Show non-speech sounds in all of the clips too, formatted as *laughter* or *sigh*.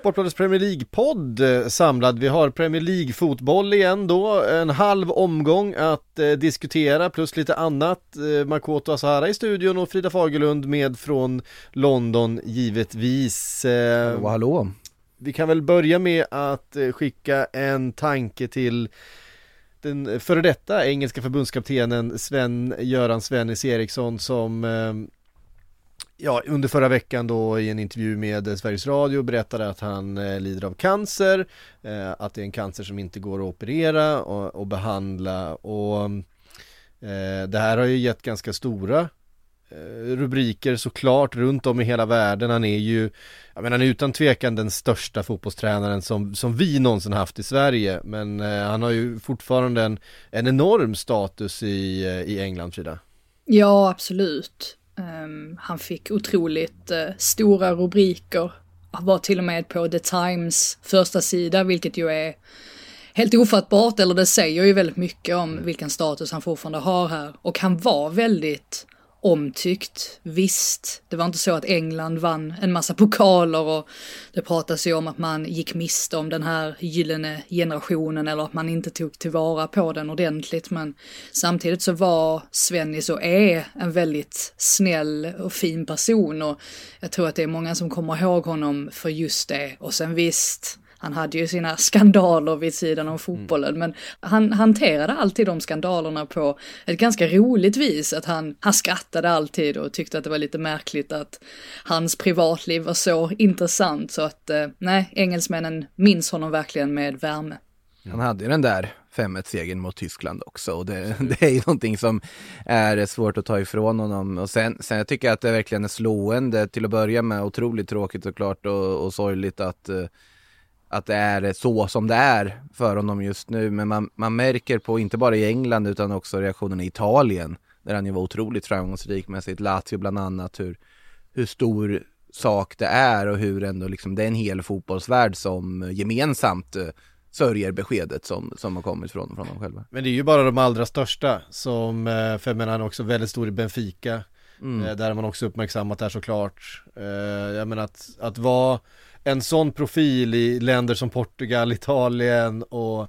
Sportbladets Premier League-podd eh, samlad. Vi har Premier League-fotboll igen då, en halv omgång att eh, diskutera plus lite annat. Eh, Makoto Asahara i studion och Frida Fagerlund med från London givetvis. Eh, Hallå, hallå. vi kan väl börja med att eh, skicka en tanke till den före detta engelska förbundskaptenen Sven-Göran Svennis Eriksson som eh, ja, under förra veckan då i en intervju med eh, Sveriges Radio berättade att han eh, lider av cancer, eh, att det är en cancer som inte går att operera och, och behandla och eh, det här har ju gett ganska stora eh, rubriker såklart runt om i hela världen. Han är ju, jag menar han är utan tvekan den största fotbollstränaren som, som vi någonsin haft i Sverige. Men eh, han har ju fortfarande en, en enorm status i, eh, i England, Frida. Ja, absolut. Um, han fick otroligt uh, stora rubriker. Han var till och med på The Times första sida, vilket ju är helt ofattbart, eller det säger ju väldigt mycket om vilken status han fortfarande har här. Och han var väldigt omtyckt. Visst, det var inte så att England vann en massa pokaler och det pratas ju om att man gick miste om den här gyllene generationen eller att man inte tog tillvara på den ordentligt. Men samtidigt så var Svennis och är en väldigt snäll och fin person och jag tror att det är många som kommer ihåg honom för just det. Och sen visst, han hade ju sina skandaler vid sidan om fotbollen, men han hanterade alltid de skandalerna på ett ganska roligt vis. Att han, han skrattade alltid och tyckte att det var lite märkligt att hans privatliv var så intressant. Så att, eh, nej, engelsmännen minns honom verkligen med värme. Han hade ju den där 5-1-segern mot Tyskland också och det, *laughs* det är ju någonting som är svårt att ta ifrån honom. Och sen, sen jag tycker att det verkligen är slående till att börja med, otroligt tråkigt såklart och, och sorgligt att, eh, att det är så som det är för honom just nu. Men man, man märker på, inte bara i England utan också reaktionen i Italien, där han ju var otroligt framgångsrik med sitt Lazio bland annat, hur, hur stor sak det är och hur ändå liksom det är en hel fotbollsvärld som gemensamt eh, sörjer beskedet som, som har kommit från, från dem själva. Men det är ju bara de allra största som, eh, för jag menar han är också väldigt stor i Benfica Mm. Eh, Där man också uppmärksammat det här såklart Jag menar att, att vara en sån profil i länder som Portugal, Italien och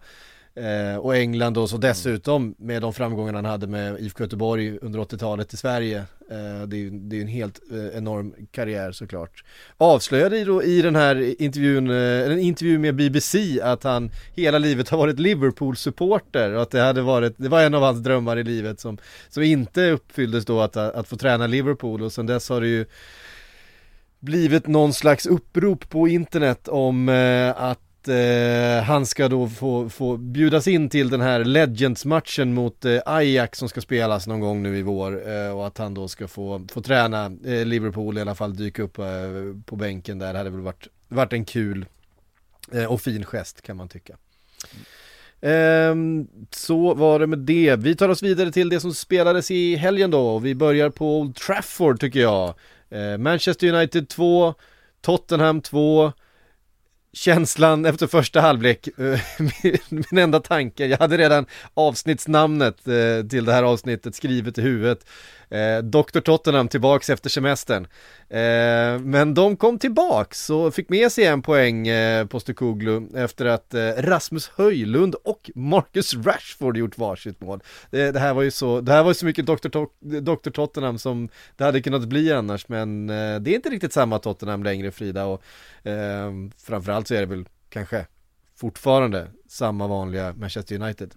eh, och England och så dessutom med de framgångarna han hade med IFK Göteborg under 80-talet i Sverige eh, Det är det är en helt eh, enorm karriär såklart. Avslöjade då i den här intervjun, eh, en intervju med BBC att han hela livet har varit Liverpool-supporter och att det hade varit, det var en av hans drömmar i livet som, som inte uppfylldes då att, att få träna Liverpool. Och sen dess har det ju blivit någon slags upprop på internet om eh, att eh, han ska då få, få bjudas in till den här Legends-matchen mot eh, Ajax som ska spelas någon gång nu i vår eh, och att han då ska få, få träna Liverpool i alla fall dyka upp på bänken där, det hade väl varit, varit en kul och fin gest kan man tycka. Ehm, så var det med det. Vi tar oss vidare till det som spelades i helgen då. och Vi börjar på Old Trafford tycker jag. Eh, Manchester United 2, Tottenham 2. Känslan efter första halvlek, eh, *laughs* min, enda tanke, jag hade redan avsnittsnamnet eh, till det här avsnittet skrivet i huvudet. Eh, Dr. Tottenham tillbaks efter semestern. Eh, men de kom tillbaks och fick med sig en poäng eh, på Stukoglu efter att eh, Rasmus Höjlund och Marcus Rashford gjort varsitt mål. Det, det här var ju så, det här var ju så mycket Dr. To- Dr. Tottenham som det hade kunnat bli annars men eh, det är inte riktigt samma Tottenham längre Frida och eh, framförallt så är det väl kanske fortfarande samma vanliga Manchester United.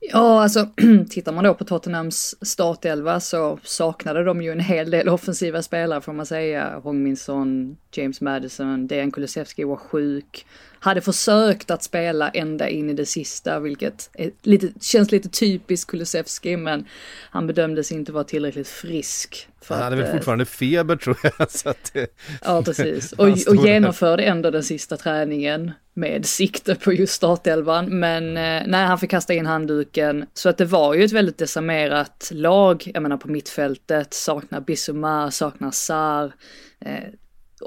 Ja, alltså *clears throat* tittar man då på Tottenhams startelva så saknade de ju en hel del *laughs* offensiva spelare får man säga. Hongminson, James Madison, Dejan Kulusevski var sjuk hade försökt att spela ända in i det sista, vilket lite, känns lite typiskt Kulusevski, men han bedömdes inte vara tillräckligt frisk. För Han hade att, väl eh, fortfarande feber tror jag. *laughs* Så att det, Ja, precis. *laughs* Och, och där. genomförde ändå den sista träningen med sikte på just startelvan. Men eh, nej, han fick kasta in handduken. Så att det var ju ett väldigt decimerat lag. Jag menar på mittfältet, saknar Bissouma, saknar Sar.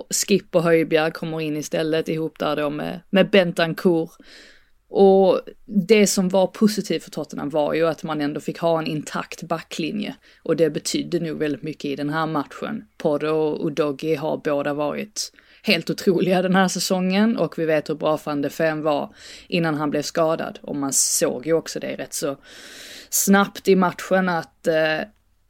Skip och Höjbjerg kommer in istället ihop där då med, med Bentancourt. Och det som var positivt för Tottenham var ju att man ändå fick ha en intakt backlinje. Och det betydde nog väldigt mycket i den här matchen. Poddo och Doggy har båda varit helt otroliga den här säsongen och vi vet hur bra van de Fem var innan han blev skadad. Och man såg ju också det rätt så snabbt i matchen att eh,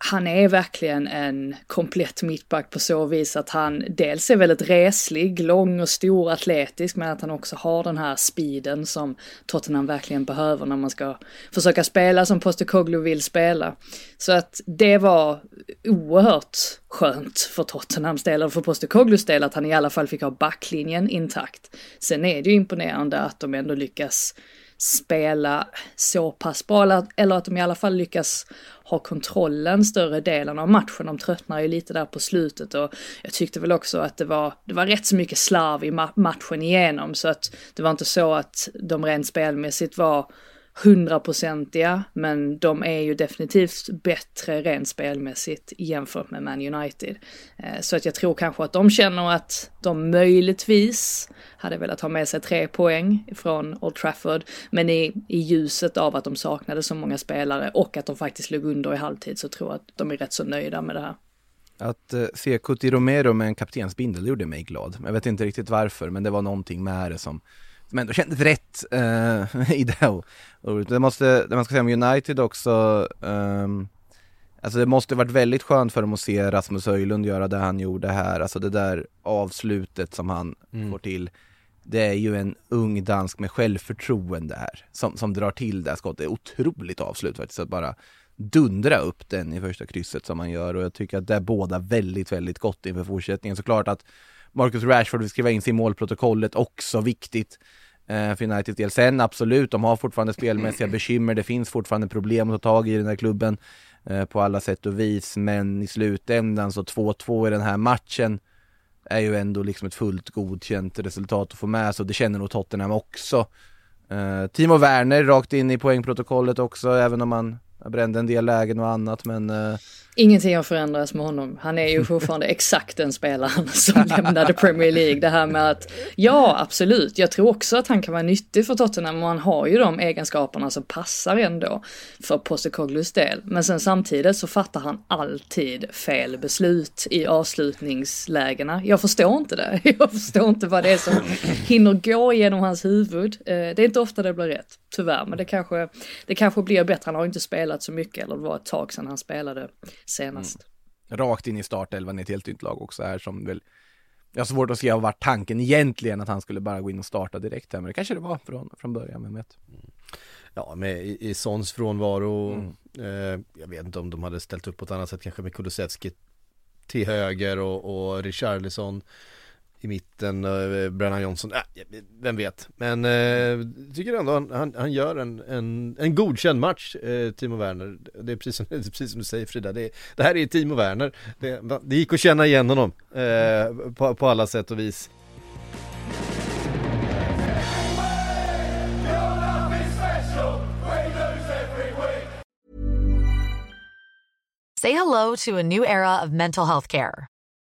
han är verkligen en komplett mittback på så vis att han dels är väldigt reslig, lång och stor, atletisk, men att han också har den här speeden som Tottenham verkligen behöver när man ska försöka spela som Postecoglou vill spela. Så att det var oerhört skönt för Tottenhams del, och för Postecoglous del, att han i alla fall fick ha backlinjen intakt. Sen är det ju imponerande att de ändå lyckas spela så pass bra, eller- eller att de i alla fall lyckas ha kontrollen större delen av matchen. De tröttnar ju lite där på slutet och jag tyckte väl också att det var, det var rätt så mycket slarv i ma- matchen igenom så att det var inte så att de rent spelmässigt var hundraprocentiga, men de är ju definitivt bättre rent spelmässigt jämfört med Man United. Eh, så att jag tror kanske att de känner att de möjligtvis hade velat ha med sig tre poäng från Old Trafford, men i, i ljuset av att de saknade så många spelare och att de faktiskt låg under i halvtid så tror jag att de är rätt så nöjda med det här. Att eh, se Cuti Romero med en kaptensbindel gjorde mig glad. Jag vet inte riktigt varför, men det var någonting med det som, som ändå kändes rätt eh, *laughs* i det. Och det måste, det man ska säga om United också, ehm, alltså det måste varit väldigt skönt för dem att se Rasmus Höjlund göra det han gjorde här, alltså det där avslutet som han får till. Det är ju en ung dansk med självförtroende här, som, som drar till det här skottet. Det är otroligt avslut faktiskt, att bara dundra upp den i första krysset som han gör och jag tycker att det är båda väldigt, väldigt gott inför fortsättningen. Såklart att Marcus Rashford vill skriva in sig i målprotokollet, också viktigt eh, för Uniteds del. Sen absolut, de har fortfarande spelmässiga *clears throat* bekymmer, det finns fortfarande problem att ta tag i den här klubben eh, på alla sätt och vis, men i slutändan så 2-2 i den här matchen är ju ändå liksom ett fullt godkänt resultat att få med sig det känner nog Tottenham också. Eh, Timo Werner rakt in i poängprotokollet också, även om han brände en del lägen och annat men eh, Ingenting har förändrats med honom. Han är ju *laughs* fortfarande exakt den spelaren som lämnade Premier League. Det här med att, ja absolut, jag tror också att han kan vara nyttig för Tottenham och han har ju de egenskaperna som passar ändå för Postecoglou's del. Men sen samtidigt så fattar han alltid fel beslut i avslutningslägena. Jag förstår inte det. *laughs* Jag förstår inte vad det är som hinner gå genom hans huvud. Eh, Det är inte ofta det blir rätt, tyvärr, men det kanske, det kanske blir bättre. Han har inte spelat så mycket, eller det var ett tag sedan han spelade senast. rakt in i startelvan i ett helt nytt lag också här som väl jag har svårt att se vad var tanken egentligen att han skulle bara gå in och starta direkt här men det kanske det var från, från början, vem vet? Ja, med i, i Sons frånvaro, Mm. eh, jag vet inte om de hade ställt upp på ett annat sätt, kanske med Kulusevski till höger och, och Richarlison i mitten, eh, Brennan Johnson, äh, vem vet. Men eh, tycker ändå han, han, han gör en, en, en godkänd match, eh, Timo Werner. Det är precis som, *laughs* det är precis som du säger Frida, det, det här är Timo Werner. Det, det gick att känna igen honom eh, på, på alla sätt och vis. Say hello to a new era of mental health care.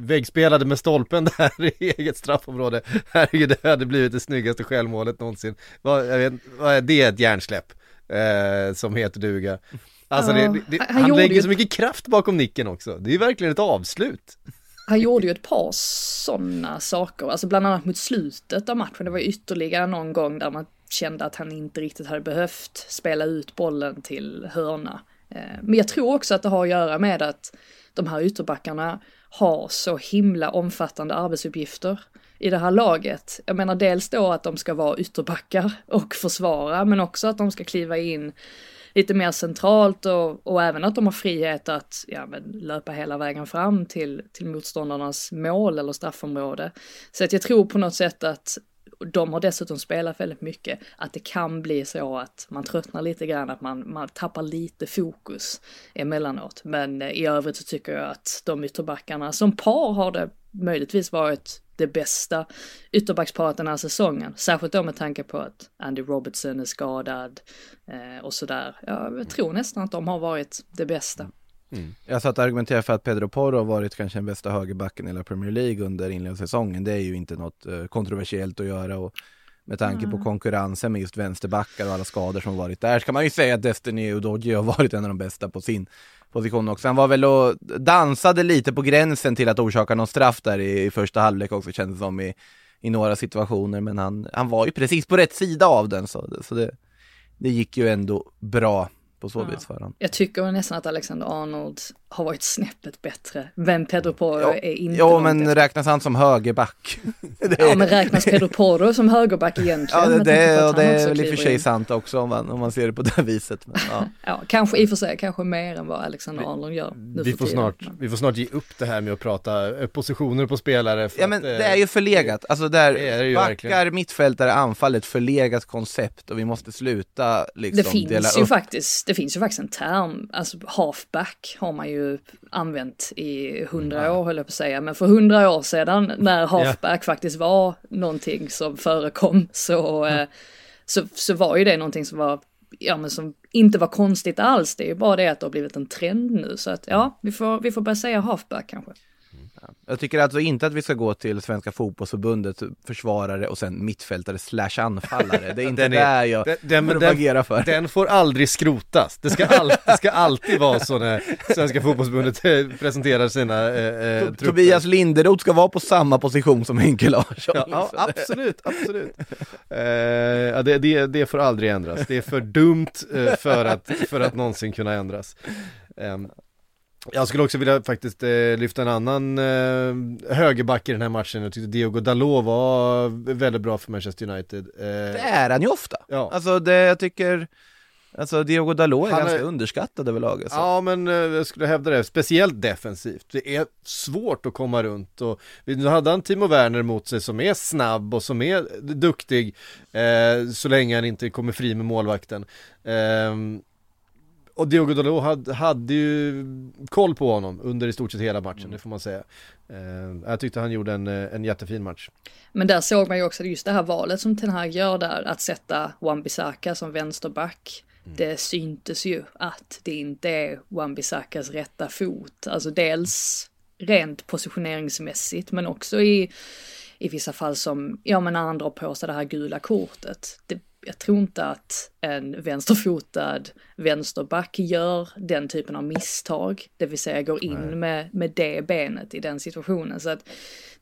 väggspelade med stolpen *laughs* där i eget straffområde. Herregud, det hade blivit det snyggaste självmålet någonsin. Vad, vet, vad är det? ett hjärnsläpp eh, som heter duga. Alltså Ja, det, det, han han, lägger ju- så mycket kraft bakom nicken också. Det är verkligen ett avslut. Han gjorde ju ett par sådana saker, alltså bland annat mot slutet av matchen. Det var ytterligare någon gång där man kände att han inte riktigt hade behövt spela ut bollen till hörna. Eh, Men jag tror också att det har att göra med att de här ytterbackarna har så himla omfattande arbetsuppgifter i det här laget. Jag menar dels då att de ska vara ytterbackar och försvara, men också att de ska kliva in lite mer centralt och, och även att de har frihet att ja, men, löpa hela vägen fram till, till motståndarnas mål eller straffområde. Så att jag tror på något sätt att de har dessutom spelat väldigt mycket, att det kan bli så att man tröttnar lite grann, att man, man tappar lite fokus emellanåt. Men eh, i övrigt så tycker jag att de ytterbackarna som par har det möjligtvis varit det bästa ytterbacksparet den här säsongen. Särskilt då med tanke på att Andy Robertson är skadad eh, och sådär. Jag tror nästan att de har varit det bästa. Jag satt och argumenterade för att Pedro Porro har varit kanske den bästa högerbacken i hela Premier League under inledningssäsongen. Det är ju inte något eh, kontroversiellt att göra och med tanke på konkurrensen med just vänsterbackar och alla skador som varit där ska man ju säga att Destiny Udogie har varit en av de bästa på sin position också. Han var väl och dansade lite på gränsen till att orsaka någon straff där i, i första halvlek också kändes det som i, i några situationer men han, han var ju precis på rätt sida av den så, så det, det gick ju ändå bra på så vis för honom. Jag tycker nästan att Alexander Arnold har varit snäppet bättre. Men Pedro Porro Ja, är inte ja men efter. räknas han som högerback? *laughs* Ja men räknas Pedro Porro som högerback egentligen? Ja, det, det, att det är väl i och för sig in? sant också om man, om man ser det på *laughs* det viset. Men, ja. Ja, kanske i och för sig, kanske mer än vad Alexander Arnold gör nu Vi får, tiden. snart, Men- vi får snart ge upp det här med att prata eh, positioner på spelare. För ja att, men eh, det är ju förlegat, alltså där det är det ju backar, verkligen. mittfältare, anfall, ett förlegat koncept och vi måste sluta liksom Det dela finns ju upp. faktiskt, det finns ju faktiskt en term, alltså halfback har man ju använt i hundra år höll jag på att säga, men för hundra år sedan när halfback faktiskt var någonting som förekom så, eh, så, så var ju det någonting som var, ja men som inte var konstigt alls, det är ju bara det att det har blivit en trend nu så att ja, vi får, vi får börja säga halfback kanske. Jag tycker alltså inte att vi ska gå till Svenska fotbollsförbundet, försvarare och sen mittfältare slash anfallare. Det är *laughs* inte Den är- där jag den- propagerar för. Den får aldrig skrotas. Det ska, all, det ska alltid vara så när Svenska fotbollsförbundet eh, presenterar sina eh, eh, trupper. Tobias Linderoth ska vara på samma position som Henke Larsson. Ja, ja, absolut, absolut. Eh, ja, det, det, det får aldrig ändras. Det är för dumt eh, för, att, för att någonsin kunna ändras. Ehm, jag skulle också vilja faktiskt eh, lyfta en annan eh, högerback i den här matchen. Jag tyckte Diogo Dalot var väldigt bra för Manchester United. Eh, Det är han ju ofta. Ja. Alltså det jag tycker, alltså Diogo Dalot är Han ganska är- underskattad överlag. Alltså. Ja men eh, jag skulle hävda det, speciellt defensivt. Det är svårt att komma runt och nu hade han Timo Werner mot sig som är snabb och som är duktig eh, så länge han inte kommer fri med målvakten. Och Diogo Dalot hade, hade ju koll på honom under i stort sett hela matchen, det får man säga. Ehm, jag tyckte han gjorde en, eh, en jättefin match. Men där såg man ju också just det här valet som Ten Hag gör där, att sätta Wan-Bissaka som vänsterback. Det syntes ju att det inte är Wan-Bissakas rätta fot. Alltså dels rent positioneringsmässigt men också i, i vissa fall som, ja men när han drar på sig det här gula kortet. Det, jag tror inte att en vänsterfotad vänsterback gör den typen av misstag, det vill säga går in med, med det benet i den situationen. Så att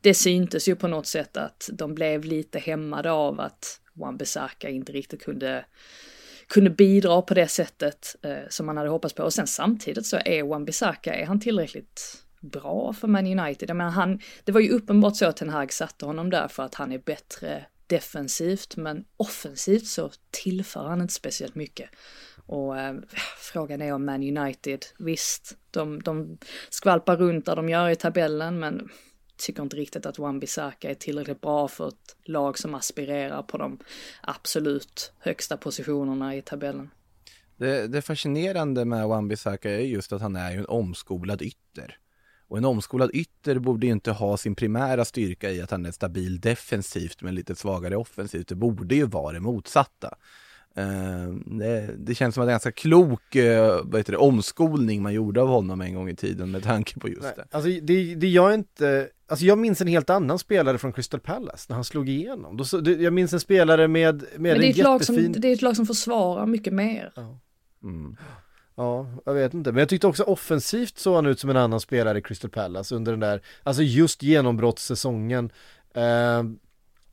det syntes ju på något sätt att de blev lite hämmade av att Wan-Bissaka inte riktigt kunde kunde bidra på det sättet eh, som man hade hoppats på. Och sen samtidigt så är Wan-Bissaka, är han tillräckligt bra för Man United? Jag menar han, det var ju uppenbart så att Ten Hag satte honom där för att han är bättre defensivt, men offensivt så tillför han inte speciellt mycket. Och eh, frågan är om Man United, visst, de, de skvalpar runt där de gör i tabellen, men tycker inte riktigt att Wan-Bissaka är tillräckligt bra för ett lag som aspirerar på de absolut högsta positionerna i tabellen. Det, det fascinerande med Wan-Bissaka är just att han är ju en omskolad ytter. Och en omskolad ytter borde ju inte ha sin primära styrka i att han är stabil defensivt men lite svagare offensivt. Det borde ju vara det motsatta. Uh, det, det, känns som en ganska klok uh, vad heter det, omskolning man gjorde av honom en gång i tiden med tanke på just Nej, det. Alltså det, det jag inte, alltså jag minns en helt annan spelare från Crystal Palace när han slog igenom. Då, det- jag minns en spelare med, med Men det är, ett lag som, jättefin... det är ett lag som försvarar mycket mer. Mm. Ja, jag vet inte. Men jag tyckte också offensivt såg han ut som en annan spelare i Crystal Palace under den där, alltså just genombrottssäsongen. Eh,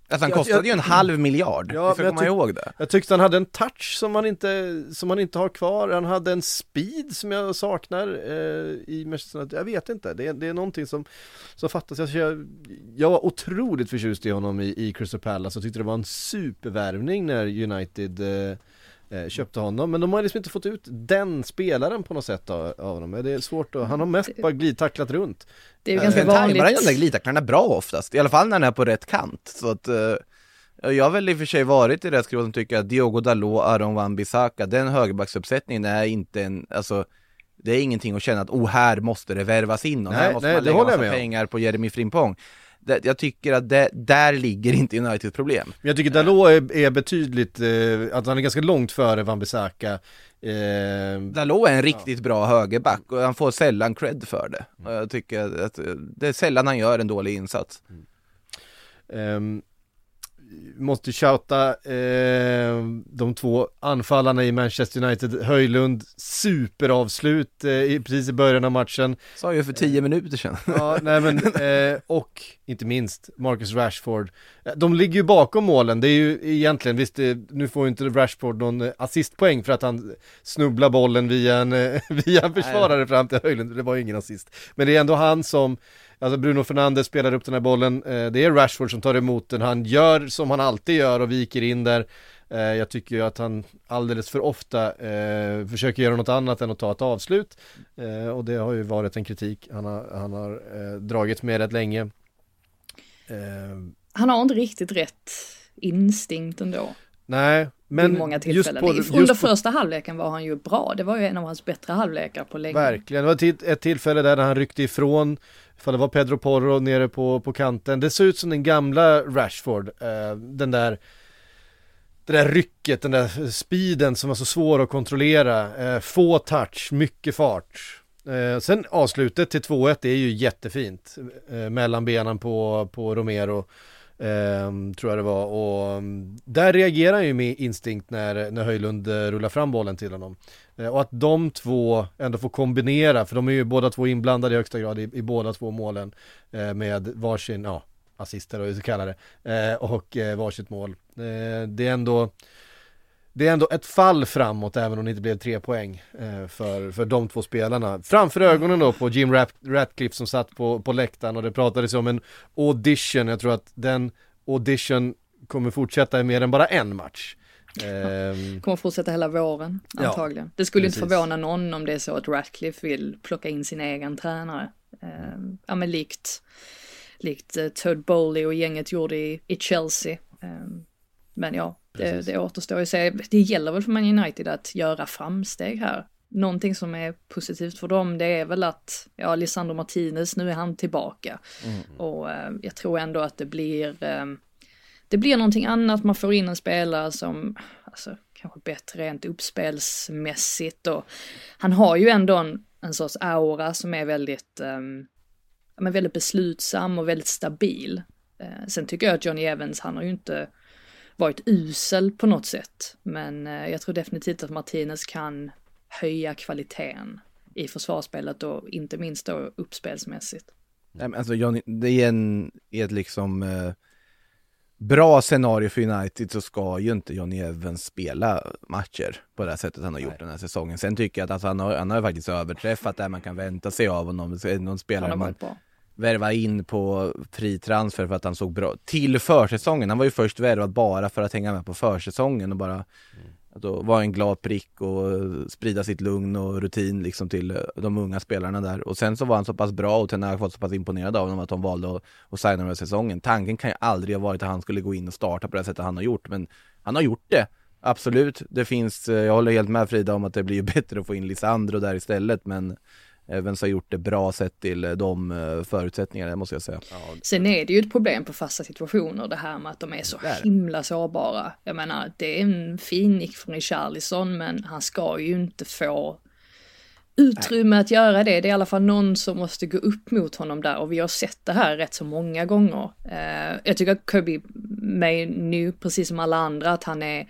Alltså han Jag- kostade jag- ju en halv miljard, Ja, får jag komma ihåg det. Jag tyckte han hade en touch som han inte, som han inte har kvar. Han hade en speed som jag saknar eh, i Manchester United. Jag vet inte, det är, det är någonting som, som fattas. Jag, jag, jag var otroligt förtjust i honom i, i Crystal Palace och tyckte det var en supervärvning när United eh, köpte honom. Men de har liksom inte fått ut den spelaren på något sätt av, av honom. Det är svårt att, han har mest bara glidtacklat runt. Det är ju Eh, ganska Sen tajmar han de där vanligt. glidtacklarna bra oftast, i alla fall när han är på rätt kant. Så att, eh, jag har väl i och för sig varit i det skruv som tycker att Diogo Dalot, Aron Wan-Bissaka, den högerbacksuppsättningen är inte en, alltså det är ingenting att känna att oh här måste det värvas in och Nej, här måste nej, man lägga massa pengar på Jeremy Frimpong. Det, jag tycker att det, där ligger inte Uniteds problem. Men jag tycker Dalot är, är betydligt, eh, att han är ganska långt före Wan-Bissaka. Eh, Dalot är en riktigt bra högerback och han får sällan cred för det. Mm. Och jag tycker att det är sällan han gör en dålig insats. Ehm, måste shouta ehm, de två anfallarna i Manchester United, Höjlund, superavslut eh, precis i början av matchen. Sa ju för tio minuter sedan. Ja, nej men, eh, och inte minst Marcus Rashford. Eh, De ligger ju bakom målen, det är ju egentligen, visst det, nu får ju inte Rashford någon eh, assistpoäng för att han snubblar bollen via en, eh, *laughs* via en försvarare fram till Höjlund, det var ju ingen assist. Men det är ändå han som, alltså Bruno Fernandes spelar upp den här bollen, eh, det är Rashford som tar emot den, han gör som han alltid gör och viker in där. Eh, Jag tycker ju att han alldeles för ofta eh, försöker göra något annat än att ta ett avslut. Och det har ju varit en kritik han har, han har dragits med rätt länge. Han har inte riktigt rätt instinkt ändå. nej, men många just på, Under just på, första halvleken var han ju bra. Det var ju en av hans bättre halvlekar på länge. verkligen, det var ett tillfälle där han ryckte ifrån, för det var Pedro Porro nere på, på kanten. Det såg ut som den gamla Rashford, eh, den där det där rycket, den där speeden som var så svår att kontrollera, eh, få touch, mycket fart. Eh, sen avslutet till 2-1, det är ju jättefint. Eh, mellan benen på, på Romero, eh, tror jag det var. Och mm, där reagerar han ju med instinkt när, när Höjlund eh, rullar fram bollen till honom. Eh, och att de två ändå får kombinera, för de är ju båda två inblandade i högsta grad i, i båda två målen. Eh, med varsin, ja, assister och så kalla det, eh, och eh, varsitt mål. Eh, det är ändå det är ändå ett fall framåt även om det inte blev tre poäng eh, för, för de två spelarna. Framför ögonen då på Jim Rat- Ratcliffe som satt på, på läktaren och det pratades om en audition. Jag tror att den audition kommer fortsätta i mer än bara en match. Ehm, *laughs* Kommer fortsätta hela våren Ja, antagligen. det skulle inte precis. förvåna någon om det är så att Ratcliffe vill plocka in sin egen tränare. Ehm, ja men likt, likt eh, Todd Bowley och gänget gjorde i, i Chelsea. Ehm, men ja, det, det återstår ju att se. Det gäller väl för Man United att göra framsteg här. Någonting som är positivt för dem det är väl att, ja, Lisandro Martinez, nu är han tillbaka. Och eh, jag tror ändå att det blir, eh, det blir någonting annat, man får in en spelare som, alltså kanske bättre rent uppspelsmässigt och han har ju ändå en, en sorts aura som är väldigt, um, men väldigt beslutsam och väldigt stabil. Uh, sen tycker jag att Johnny Evans, han har ju inte varit usel på något sätt, men uh, jag tror definitivt att Martinez kan höja kvaliteten i försvarsspelet och inte minst då uppspelsmässigt. Nej, men alltså Johnny, det är en, är ett liksom uh bra scenario för United så ska ju inte Johnny Evans spela matcher på det här sättet han har gjort den här säsongen. Sen tycker jag att alltså, han, har, han har faktiskt överträffat det man kan vänta sig av honom. Någon spelare man varit bra. värva in på fri transfer för att han såg bra till försäsongen. Han var ju först värvad bara för att hänga med på försäsongen och bara att vara en glad prick och eh, sprida sitt lugn och rutin liksom till eh, de unga spelarna där. Och sen så var han så pass bra och Ten Hag var så pass imponerad av honom att de valde att, att signa den här säsongen. Tanken kan ju aldrig ha varit att han skulle gå in och starta på det sättet han har gjort, men han har gjort det. Absolut, det finns, eh, jag håller helt med Frida om att det blir ju *laughs* bättre att få in Lisandro där istället, men Evans har gjort det bra sett till eh, de eh, förutsättningarna måste jag säga. Sen är det ju ett problem på fasta situationer det här med att de är så Där. himla sårbara. Jag menar, det är en fin nick från Richarlison men han ska ju inte få utrymme att göra det. Det är i alla fall någon som måste gå upp mot honom där och vi har sett det här rätt så många gånger. Eh, jag tycker att Kirby med nu, precis som alla andra, att han är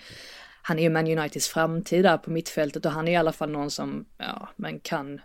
han är ju Man Uniteds framtid där på mittfältet och han är i alla fall någon som, ja, man kan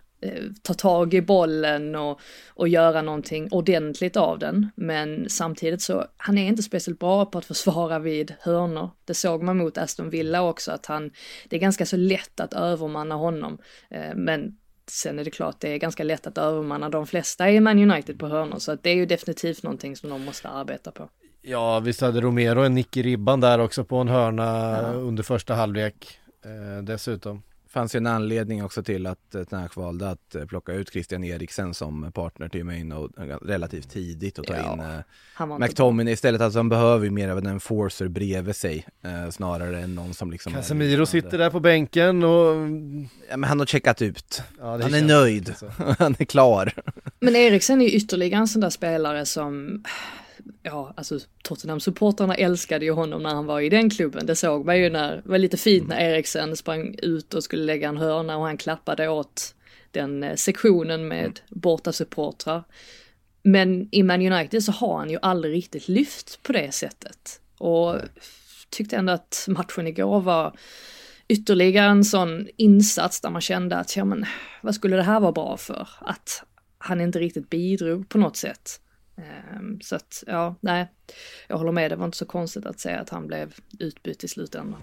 ta tag i bollen och, och göra någonting ordentligt av den. Men samtidigt så, han är inte speciellt bra på att försvara vid hörnor. Det såg man mot Aston Villa också, att han, det är ganska så lätt att övermanna honom. Eh, men sen är det klart, det är ganska lätt att övermanna de flesta i Man United på hörnor, så att det är ju definitivt någonting som de måste arbeta på. Ja, visst hade Romero en nick i ribban där också på en hörna under första halvlek eh, dessutom. Fanns ju en anledning också till att eh, Ten Hag valde att eh, plocka ut Christian Eriksen som partner till Maino relativt tidigt och ta Ja, in eh, McTominay istället. Alltså han behöver ju mer av en enforcer bredvid sig eh, snarare än någon som liksom Casemiro sitter där på bänken och... Ja, men han har checkat ut. Ja, Han är nöjd. lite så. *laughs* han är klar. Men Eriksen är ju ytterligare en sån där spelare som, ja, alltså Tottenham-supportrarna älskade ju honom när han var i den klubben. Det såg man ju när, det var lite fint när Eriksen sprang ut och skulle lägga en hörna och han klappade åt den eh, sektionen med borta supportrar. Men i Man United så har han ju aldrig riktigt lyft på det sättet. Och tyckte ändå att matchen igår var ytterligare en sån insats där man kände att, ja men, vad skulle det här vara bra för? Att han inte riktigt bidrog på något sätt. Ehm, så att, ja, nej, jag håller med, det var inte så konstigt att säga att han blev utbytt i slutändan.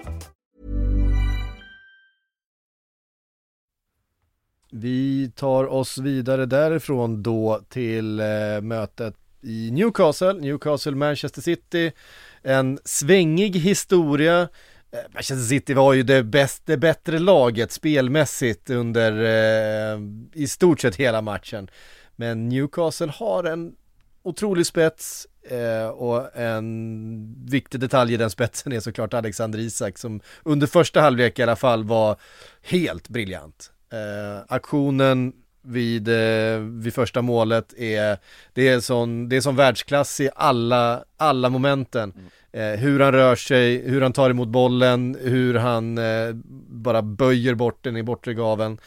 Vi tar oss vidare därifrån då till eh, mötet i Newcastle, Newcastle-Manchester City. En svängig historia. Eh, Manchester City var ju det, bäst, det bättre laget spelmässigt under eh, i stort sett hela matchen. Men Newcastle har en otrolig spets eh, och en viktig detalj i den spetsen är såklart Alexander Isak som under första halvlek i alla fall var helt briljant. Eh, aktionen vid, eh, vid första målet är, det är sån, det är sån världsklass i alla, alla momenten. Eh, hur han rör sig, hur han tar emot bollen, hur han eh, bara böjer bort den i bortre gaveln.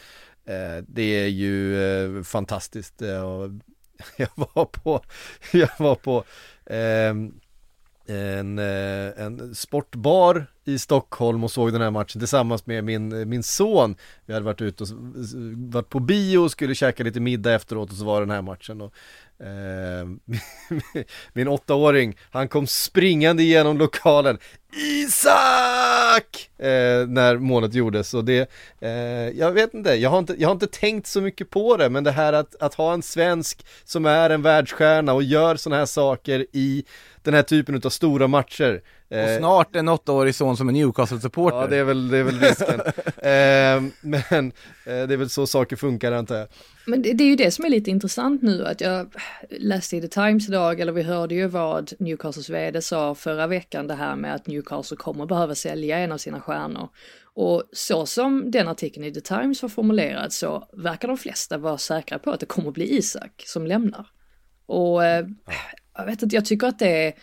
Eh, det är ju eh, fantastiskt. Eh, och *laughs* jag var på, *laughs* jag var på ehm, en, en sportbar i Stockholm och såg den här matchen tillsammans med min, min son. Vi hade varit ute och varit på bio och skulle käka lite middag efteråt och så var den här matchen. Och, *laughs* min åttaåring, han kom springande igenom lokalen. Isak! Eh, när målet gjordes och det, eh, jag vet inte jag, har inte, jag har inte tänkt så mycket på det men det här att, att ha en svensk som är en världsstjärna och gör sådana här saker i den här typen av stora matcher. Och Eh, snart en åttaårig son som är Newcastle-supporter. Ja det är väl, det är väl risken. *laughs* eh, men eh, det är väl så saker funkar antar jag. Men det, det är ju det som är lite intressant nu att jag läste i The Times idag, eller vi hörde ju vad Newcastles vd sa förra veckan det här med att Newcastle kommer behöva sälja en av sina stjärnor. Och så som den artikeln i The Times var formulerad så verkar de flesta vara säkra på att det kommer bli Isak som lämnar. Och ja. jag vet inte, jag tycker att det är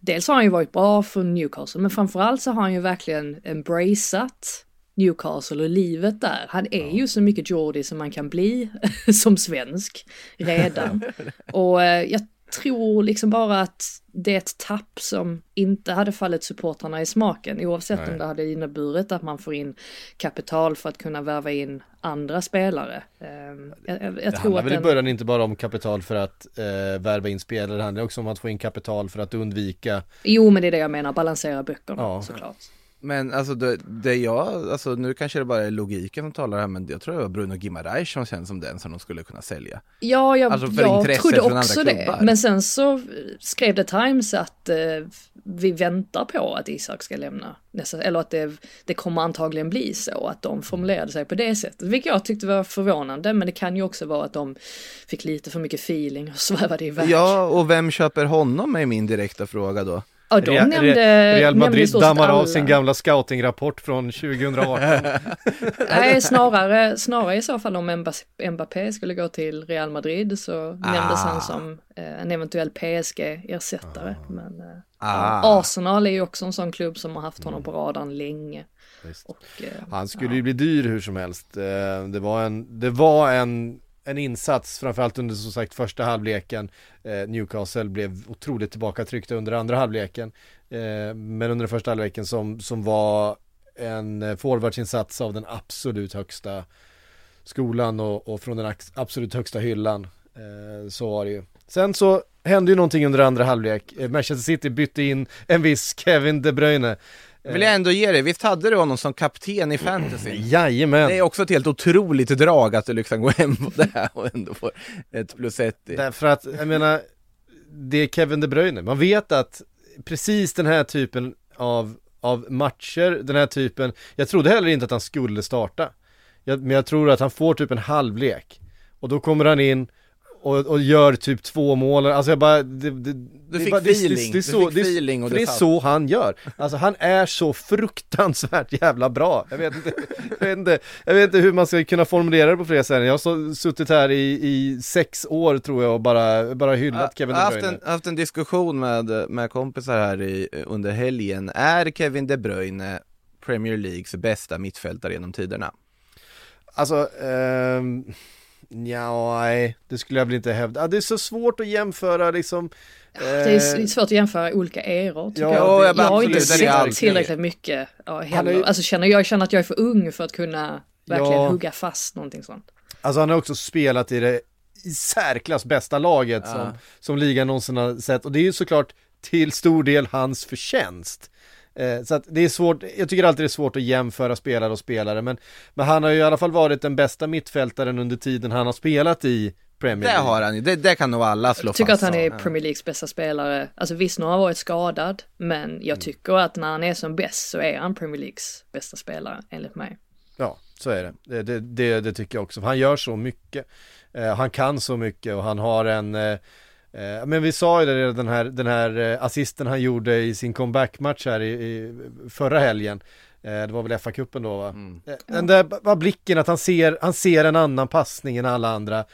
Dels har han ju varit bra för Newcastle, men framförallt så har han ju verkligen embraceat Newcastle och livet där. Han är ju så mycket Geordie som man kan bli *laughs* som svensk redan. *laughs* och eh, jag tror liksom bara att det är ett tapp som inte hade fallit supportrarna i smaken oavsett Nej. om det hade inneburit att man får in kapital för att kunna värva in andra spelare. Ehm, Jag, jag, jag Det handlar väl i början inte bara om kapital för att eh, värva in spelare, det handlar också om att få in kapital för att undvika Jo men det är det jag menar, balansera böckerna Ja. såklart. Men alltså det, det jag, alltså nu kanske det bara är logiken som talar här men jag tror det var Bruno Gimareis som känns som den som de skulle kunna sälja. Ja, jag, Alltså jag trodde också det. klubbar. Men sen så skrev The Times att eh, vi väntar på att Isak ska lämna. Nästa, eller att det, det kommer antagligen bli så att de formulerade sig på det sättet. Vilket jag tyckte var förvånande. Men det kan ju också vara att de fick lite för mycket feeling och *laughs* svävade iväg. Ja, och vem köper honom är min direkta fråga då. Ja de Re- nämnde, Re- Real Madrid dammar av alla. sin gamla scoutingrapport från 2018 *laughs* Nej, snarare, snarare i så fall om Mbappé- skulle gå till Real Madrid så nämndes han som eh, en eventuell PSG-ersättare. Men eh, Ah. Arsenal är ju också en sån klubb som har haft honom på radarn länge. Och, eh, Han skulle ju bli dyr hur som helst. Eh, Det var en, det var en, en insats, framförallt under som sagt första halvleken. Eh, Newcastle blev otroligt tillbakatryckta under andra halvleken. Eh, Men under den första halvleken som, som var en eh, forwardsinsats av den absolut högsta skolan och, och från den absolut högsta hyllan. Eh, Så var det ju. Sen så hände ju någonting under andra halvlek. Eh, Manchester City bytte in en viss Kevin De Bruyne. Vill jag ändå ge dig, visst hade du honom som kapten i fantasy? *clears throat* Jajamän. Det är också ett helt otroligt drag att du liksom går hem på det här och ändå får ett plus ett. Därför att, jag menar, det är Kevin De Bruyne. Man vet att precis den här typen av, av matcher, den här typen, jag trodde heller inte att han skulle starta. Jag, men jag tror att han får typ en halvlek. Och då kommer han in och, och gör typ två mål, alltså jag bara det, det, det, fick bara- det, feeling. det, det, Du så, fick det, är- feeling och det det är så han gör. Alltså han är så fruktansvärt jävla bra. Jag vet inte, *laughs* jag vet inte, jag vet inte hur man ska kunna formulera det på fler sätt. Jag har så, suttit här i, i sex år tror jag och bara, bara hyllat Kevin Jag De har haft Bruyne. en, haft en diskussion med, med kompisar här i, under helgen. Är Kevin De Bruyne Premier Leagues bästa mittfältare genom tiderna? Alltså, ehm, nej, det skulle jag väl inte hävda. Ja, det är så svårt att jämföra liksom. det är eh, svårt att jämföra olika eror tycker Ja, jag. jag jag har inte sett tillräckligt mycket ja, heller. är Alltså känner, jag känner att jag är för ung för att kunna verkligen Ja. hugga fast någonting sånt. Alltså han har också spelat i det i särklass bästa laget som, som ligan någonsin har sett och det är ju såklart till stor del hans förtjänst. Eh, så att det är svårt, jag tycker alltid det är svårt att jämföra spelare och spelare men, men han har ju i alla fall varit den bästa mittfältaren under tiden han har spelat i Premier Det League. har han ju, det, det kan nog alla slå Jag tycker att fast. han är. Premier Leagues bästa spelare. Alltså visst, nu har han varit skadad, men jag tycker att när han är som bäst så är han Premier Leagues bästa spelare, enligt mig. Ja, så är det. Det, det, det, det tycker jag också. Han gör så mycket. Eh, han kan så mycket och han har en eh, men vi sa ju det redan, den här, den här eh, assisten han gjorde i sin comeback-match här i, i förra helgen. Eh, det var väl FA-cupen då va? Eh, Den där var blicken att han ser, han ser en annan passning än alla andra.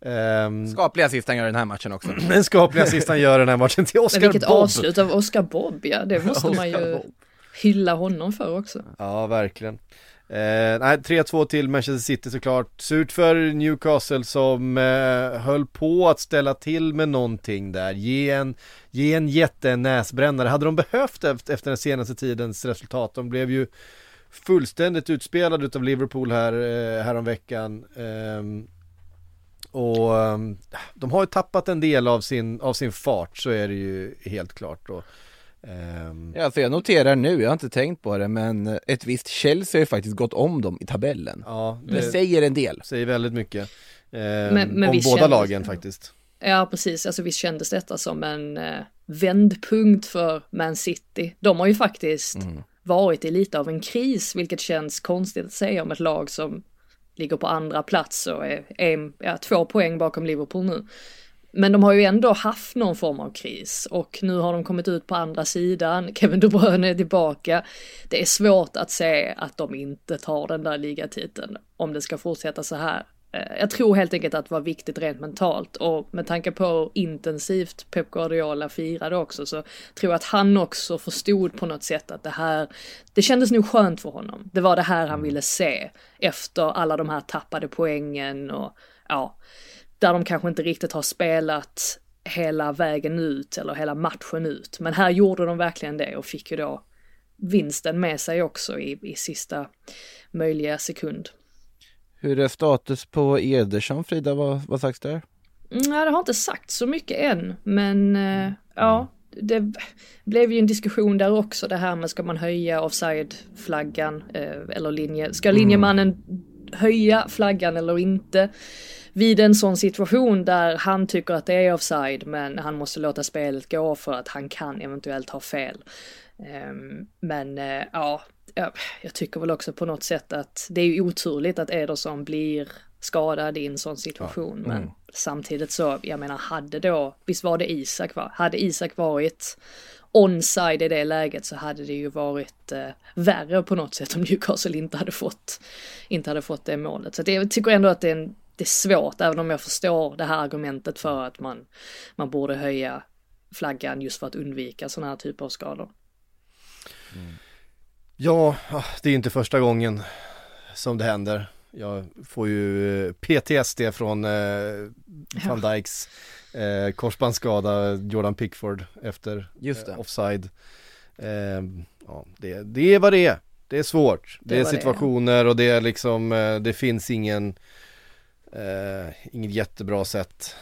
Ehm, Skaplig assist han gör den här matchen också. *clears throat* en skaplig assist han gör den här matchen till Men Oscar vilket Bob. avslut av Oscar Bob, ja. Det måste *laughs* man ju hylla honom för också. Ja, verkligen. Eh, nej, 3-2 till Manchester City såklart. Surt för Newcastle som eh, höll på att ställa till med någonting där. Ge en, ge en jätte näsbrännare. Hade de behövt efter, efter den senaste tidens resultat. De blev ju fullständigt utspelade utav Liverpool här eh, häromveckan. Eh, och ehm, de har ju tappat en del av sin, av sin fart, så är det ju helt klart. Och, Ja, alltså jag noterar nu, jag har inte tänkt på det, men ett visst Chelsea har ju faktiskt gått om dem i tabellen. ja, Det säger en del. säger väldigt mycket. Eh, men om visst båda kändes lagen det. faktiskt. Ja, precis. Alltså visst kändes detta som en eh, vändpunkt för Man City. De har ju faktiskt varit i lite av en kris, vilket känns konstigt att säga om ett lag som ligger på andra plats och är en, ja, två poäng bakom Liverpool nu. Men de har ju ändå haft någon form av kris och nu har de kommit ut på andra sidan. *laughs* Kevin De Bruyne är tillbaka. Det är svårt att se att de inte tar den där ligatiteln om det ska fortsätta så här. Eh, Jag tror helt enkelt att det var viktigt rent mentalt och med tanke på hur intensivt Pep Guardiola firade också så tror jag att han också förstod på något sätt att det här, det kändes nog skönt för honom. Det var det här han ville se efter alla de här tappade poängen och ja, där de kanske inte riktigt har spelat hela vägen ut eller hela matchen ut. Men här gjorde de verkligen det och fick ju då vinsten med sig också i, i sista möjliga sekund. Hur är status på Ederson Frida, vad, vad sagts där? Mm, Nej, det har inte sagt så mycket än, men eh, ja, det blev ju en diskussion där också det här med ska man höja offside-flaggan eh, eller linje, ska linjemannen höja flaggan eller inte? Vid en sån situation där han tycker att det är offside men han måste låta spelet gå för att han kan eventuellt ha fel. Ehm, Men eh, ja, ja, jag tycker väl också på något sätt att det är ju oturligt att Ederson blir skadad i en sån situation. Men samtidigt så, jag menar, hade då, visst var det Isak va? Hade Isak varit onside i det läget så hade det ju varit eh, värre på något sätt om Newcastle inte hade fått, inte hade fått det målet. Så det, jag tycker ändå att det är, en, det är svårt, även om jag förstår det här argumentet för att man, man borde höja flaggan just för att undvika sådana här typer av skador. Ja, ah, det är inte första gången som det händer. Jag får ju eh, PTSD från eh, van Dijks eh, korsbandsskada, Jordan Pickford efter Just det. eh, offside. Eh, ja, det, det är vad det är. Det är svårt. Det, är det är. situationer och det är liksom, eh, det finns ingen, eh, inget jättebra sätt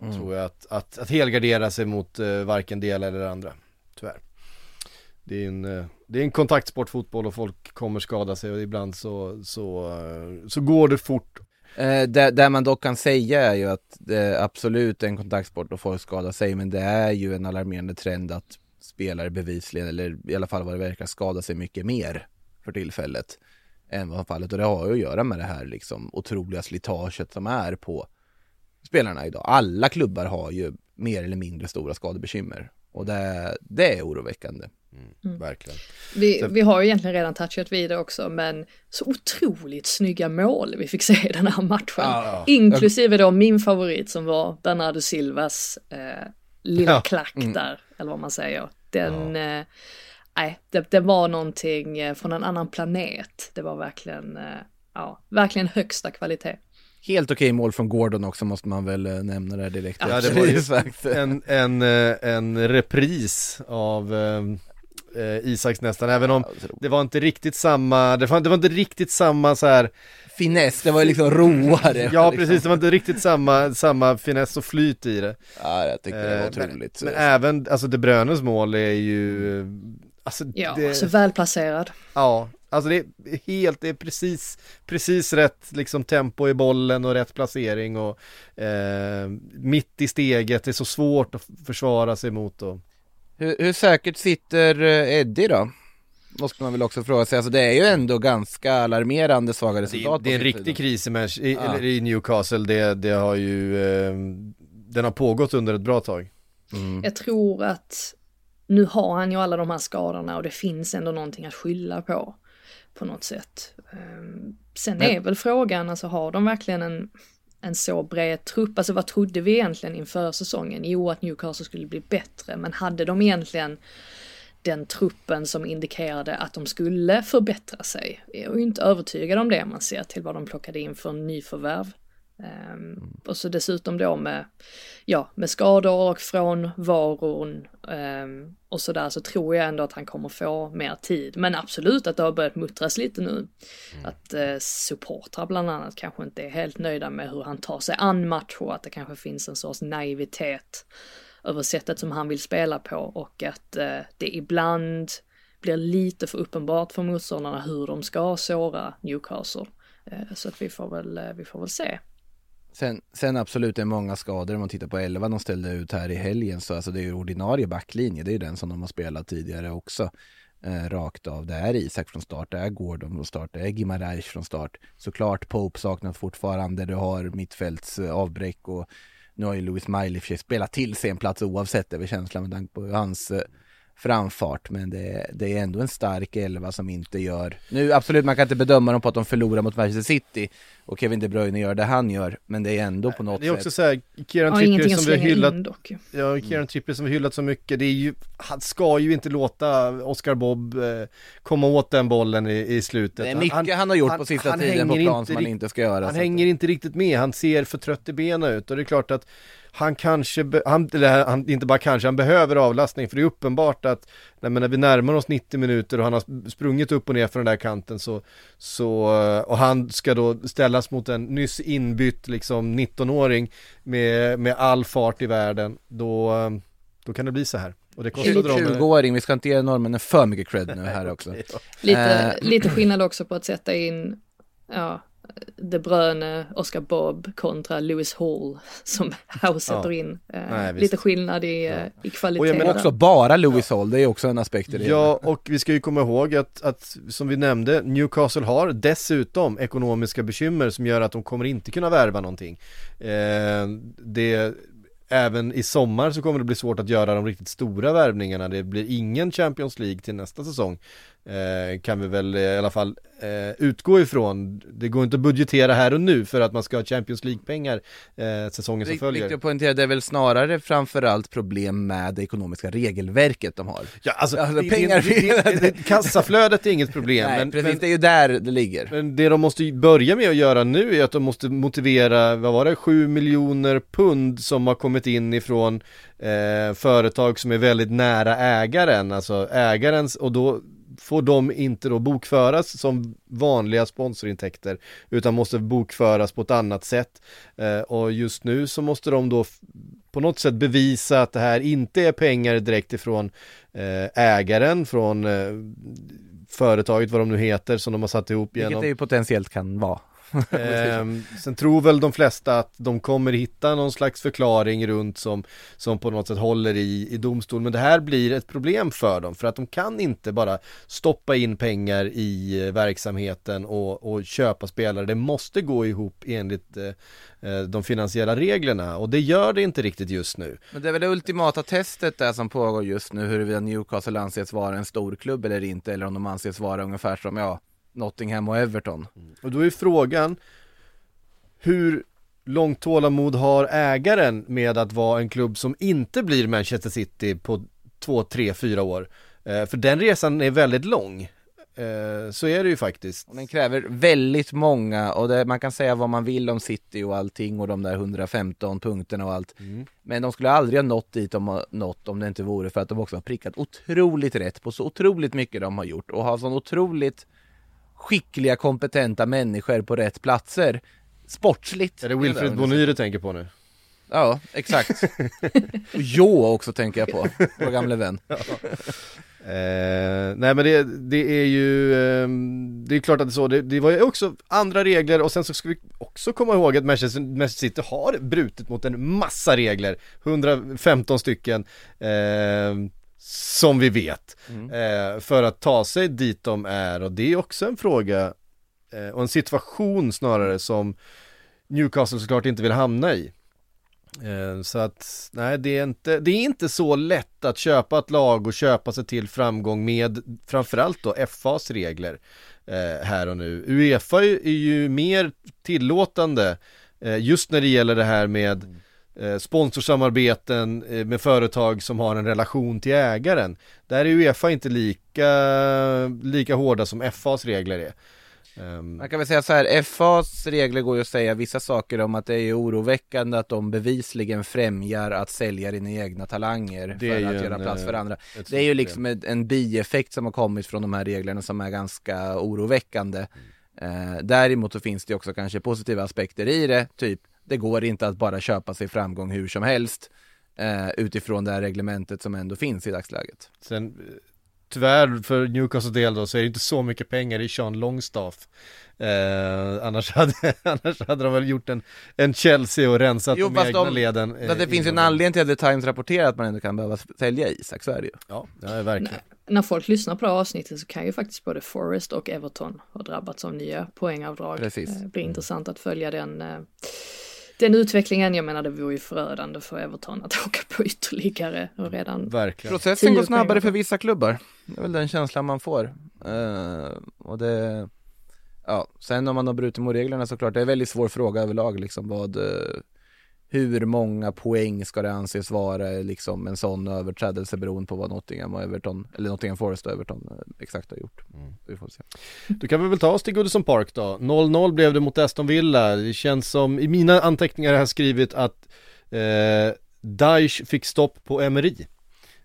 tror jag att, att, att helgardera sig mot eh, varken det ena eller det andra. Tyvärr. Det är en, eh, det är en kontaktsport fotboll och folk kommer skada sig och ibland så, så, eh, så går det fort. Eh, det, det man dock kan säga är ju att det absolut är en kontaktsport och folk skadar sig men det är ju en alarmerande trend att spelare bevisligen, eller i alla fall vad det verkar, skada sig mycket mer för tillfället än vad fallet och det har ju att göra med det här liksom otroliga slitaget som är på spelarna idag. Alla klubbar har ju mer eller mindre stora skadebekymmer och det, det är oroväckande. Verkligen. Vi, vi har ju egentligen redan touchat vid det också, men så otroligt snygga mål vi fick *laughs* se i den här matchen. Ja. Inklusive då min favorit som var Bernardo Silvas eh, lilla Ja. klack där, eller vad man säger. Den, eh, nej, det, det var någonting eh, från en annan planet. Det var verkligen, eh, ja, verkligen högsta kvalitet. Helt okej mål från Gordon också måste man väl eh, nämna där direkt. Ja, det var ju en, en, en repris av eh, Isaks nästan, även om det var inte riktigt samma, det var, det var inte riktigt samma så här Finess, det var ju liksom *laughs* roare. Ja liksom. precis, det var inte riktigt samma, samma finess och flyt i det Ja, jag tycker det var Eh, otroligt. Men, men även, alltså De Bruynes mål är ju, alltså Ja, det, så välplacerad. ja, alltså det är helt, det är precis, precis rätt liksom tempo i bollen och rätt placering och eh, mitt i steget, det är så svårt att försvara sig mot och Hur, hur säkert sitter eh, Eddie då? Måste man väl också fråga sig. Alltså det är ju ändå ganska alarmerande svaga Det, resultat. det är en riktig kris i, Manch- i, eller i Newcastle, det, det har ju, eh, den har pågått under ett bra tag. Mm. Jag tror att nu har han ju alla de här skadorna och det finns ändå någonting att skylla på. På något sätt. Ehm, Sen Men- är väl frågan, alltså har de verkligen en, en så bred trupp? Alltså vad trodde vi egentligen inför säsongen? Jo, att Newcastle skulle bli bättre, men hade de egentligen den truppen som indikerade att de skulle förbättra sig? Jag är ju inte övertygad om det man ser till vad de plockade in för nyförvärv. Ehm, och så dessutom då med, ja, med skador och från varon ehm, och sådär så tror jag ändå att han kommer få mer tid. Men absolut att det har börjat muttras lite nu. Att eh, supportrar bland annat kanske inte är helt nöjda med hur han tar sig an matcher och att det kanske finns en sorts naivitet över sättet som han vill spela på och att eh, det ibland blir lite för uppenbart för motståndarna hur de ska såra Newcastle. Eh, så att vi får väl, eh, vi får väl se. Sen, sen absolut är många skador om man tittar på 11 de ställde ut här i helgen så alltså det är ju ordinarie backlinje, det är ju den som de har spelat tidigare också. Eh, rakt av. Det är Isak från start, det är Gordon från start, det är Gimareis från start. Såklart Pope saknas fortfarande, du har mittfälts eh, avbräck och nu har ju Louis Miley för sig spelat till sig en plats oavsett det är väl känslan med tanke på hans eh, framfart men det, det är ändå en stark elva som inte gör Nu absolut man kan inte bedöma dem på att de förlorar mot Manchester City och Kevin De Bruyne gör det han gör, men det är ändå på något Det är också sätt så här, Kieran Har Trippier som vi har hyllat in dock. Ja, Kieran Trippier som vi hyllat så mycket, det är ju, han ska ju inte låta Oscar Bob eh, komma åt den bollen i, i slutet. Det är mycket han, har gjort på sista tiden på hänger plan som han inte ska göra. Han hänger inte riktigt med, han ser för trött i benen ut och det är klart att han kanske, han, eller han, inte bara kanske, han behöver avlastning för det är uppenbart att nej, när vi närmar oss 90 minuter och han har sprungit upp och ner för den där kanten så, så och han ska då ställas mot en nyss inbytt liksom 19-åring med, med all fart i världen, då, då kan det bli så här. Och det kostar att... dem 20-åring, vi ska inte ge norrmännen för mycket cred nu här också. *laughs* Lite, Eh. lite skillnad också på att sätta in, ja, De Bruyne, Oscar Bob kontra Lewis Hall som *laughs* House sätter Ja. in. Eh, Nej, lite skillnad i, eh, i kvalitet. Och jag menar. Också bara Lewis Hall, det är också en aspekt i det. Ja, och vi ska ju komma ihåg att, att, som vi nämnde, Newcastle har dessutom ekonomiska bekymmer som gör att de kommer inte kunna värva någonting. Eh, det, även i sommar så kommer det bli svårt att göra de riktigt stora värvningarna. Det blir ingen Champions League till nästa säsong. Eh, kan vi väl i alla fall eh, utgå ifrån. Det går inte att budgetera här och nu för att man ska ha Champions League-pengar eh, säsongen som Viktigt följer. att poängtera, det är väl snarare framförallt problem med det ekonomiska regelverket de har. Ja, alltså, Alltså, det- pengar- det- det- det- kassaflödet är inget problem. Nej, men, precis, men, det är ju där det ligger. Men det de måste börja med att göra nu är att de måste motivera, vad var det, 7 miljoner pund som har kommit in ifrån eh, företag som är väldigt nära ägaren, alltså ägarens, och då får de inte då bokföras som vanliga sponsorintäkter utan måste bokföras på ett annat sätt eh, och just nu så måste de då på något sätt bevisa att det här inte är pengar direkt ifrån eh, ägaren, från eh, företaget, vad de nu heter, som de har satt ihop Vilket genom det ju potentiellt kan vara. *laughs* Ehm, sen tror väl de flesta att de kommer hitta någon slags förklaring runt som, som på något sätt håller i, i domstol. Men det här blir ett problem för dem för att de kan inte bara stoppa in pengar i eh, verksamheten och, och köpa spelare. Det måste gå ihop enligt eh, eh, de finansiella reglerna och det gör det inte riktigt just nu. Men det är väl det ultimata testet där som pågår just nu, huruvida Newcastle anses vara en stor klubb eller inte, eller om de anses vara ungefär som, ja, Nottingham och Everton. Och då är frågan hur långt tålamod har ägaren med att vara en klubb som inte blir Manchester City på två, tre, fyra år? Eh, för den resan är väldigt lång. Eh, så är det ju faktiskt. Och den kräver väldigt många, och det, man kan säga vad man vill om City och allting och de där 115 punkterna och allt. Men de skulle aldrig ha nått dit de har nått om det inte vore för att de också har prickat otroligt rätt på så otroligt mycket de har gjort och har så otroligt skickliga, kompetenta människor på rätt platser. Sportsligt. Är det Wilfred Bonny du tänker på nu? Ja, exakt. *laughs* och Jo också tänker jag på, vår gamle vän. *laughs* Eh, nej men det, det är ju, ehm, det är klart att det är så, det, det var ju också andra regler och sen så ska vi också komma ihåg att Manchester, Manchester City har brutit mot en massa regler, 115 stycken, ehm, som vi vet, eh, för att ta sig dit de är och det är också en fråga eh, och en situation snarare som Newcastle såklart inte vill hamna i. Eh, Så att, nej det är, inte, det är inte så lätt att köpa ett lag och köpa sig till framgång med framförallt då FAs regler eh, här och nu. Uefa är är ju mer tillåtande eh, just när det gäller det här med eh, sponsorsamarbeten eh, med företag som har en relation till ägaren. Där är Uefa inte lika, lika hårda som FAs regler är. Ehm, Man kan väl säga så här, FAs regler går ju att säga vissa saker om att det är oroväckande att de bevisligen främjar att sälja dina egna talanger för att göra en, plats för eh, andra. Det är ju liksom en, en bieffekt som har kommit från de här reglerna som är ganska oroväckande. Eh, däremot så finns det också kanske positiva aspekter i det, typ det går inte att bara köpa sig framgång hur som helst eh, utifrån det här reglementet som ändå finns i dagsläget. Sen eh, tyvärr för Newcastle del då så är det inte så mycket pengar i Sean Longstaff. Eh, annars, *laughs* hade, annars hade de väl gjort en, en Chelsea och rensat Jo, de egna de- leden. eh, Men det finns ju en anledning till att The Times rapporterar att man ändå kan behöva sälja Isak, så är det ju. Ja, ja verkligen. När folk lyssnar på det här avsnittet så kan ju faktiskt både Forest och Everton ha drabbats av nya poängavdrag. Precis. Eh, Det blir intressant att följa den, eh, den utvecklingen. Jag menar det vore ju förödande för Everton att *laughs* åka på ytterligare och redan Verkligen. Processen går snabbare för vissa klubbar. Det är väl den känslan man får. Eh, och det... ja, sen om man har brutit mot reglerna såklart, det är en väldigt svår fråga överlag liksom vad eh, hur många poäng ska det anses vara liksom en sån överträdelse beroende på vad Nottingham och Everton, eller Nottingham Forest och Everton eh, exakt har gjort. Mm. Vi får se. Då kan vi väl ta oss till Goodison Park då. 0-0 blev det mot Aston Villa. Det känns som, i mina anteckningar har jag skrivit att eh, Daesh fick stopp på Emery.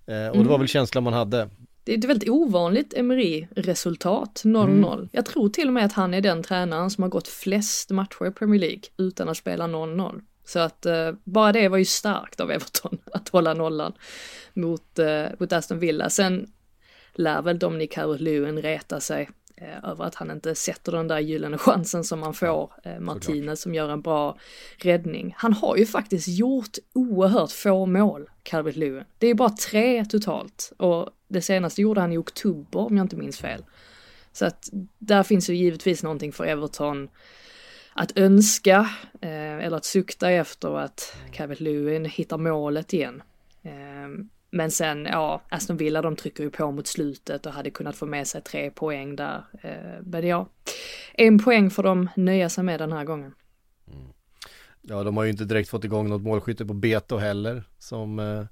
Eh, och det var väl känslan man hade. Det är ett väldigt ovanligt Emery-resultat, 0-0. Mm. Jag tror till och med att han är den tränaren som har gått flest matcher i Premier League utan att spela 0-0. Så att eh, bara det var ju starkt av Everton *laughs* att hålla nollan mot, eh, mot Aston Villa. Sen lär väl Dominic Calvert-Lewin reta sig eh, över att han inte sätter den där gyllene chansen som man får. Eh, Martinez som gör en bra räddning. Han har ju faktiskt gjort oerhört få mål, Calvert-Lewin. Det är bara tre totalt och det senaste gjorde han i oktober om jag inte minns fel. Så att där finns ju givetvis någonting för Everton att önska eh, eller att sukta efter att Calvert Lewin hittar målet igen. Eh, men sen, ja, Aston Villa de trycker ju på mot slutet och hade kunnat få med sig tre poäng där. Eh, men ja, en poäng får de nöja sig med den här gången. Mm. Ja, de har ju inte direkt fått igång något målskytte på Beto heller, som eh,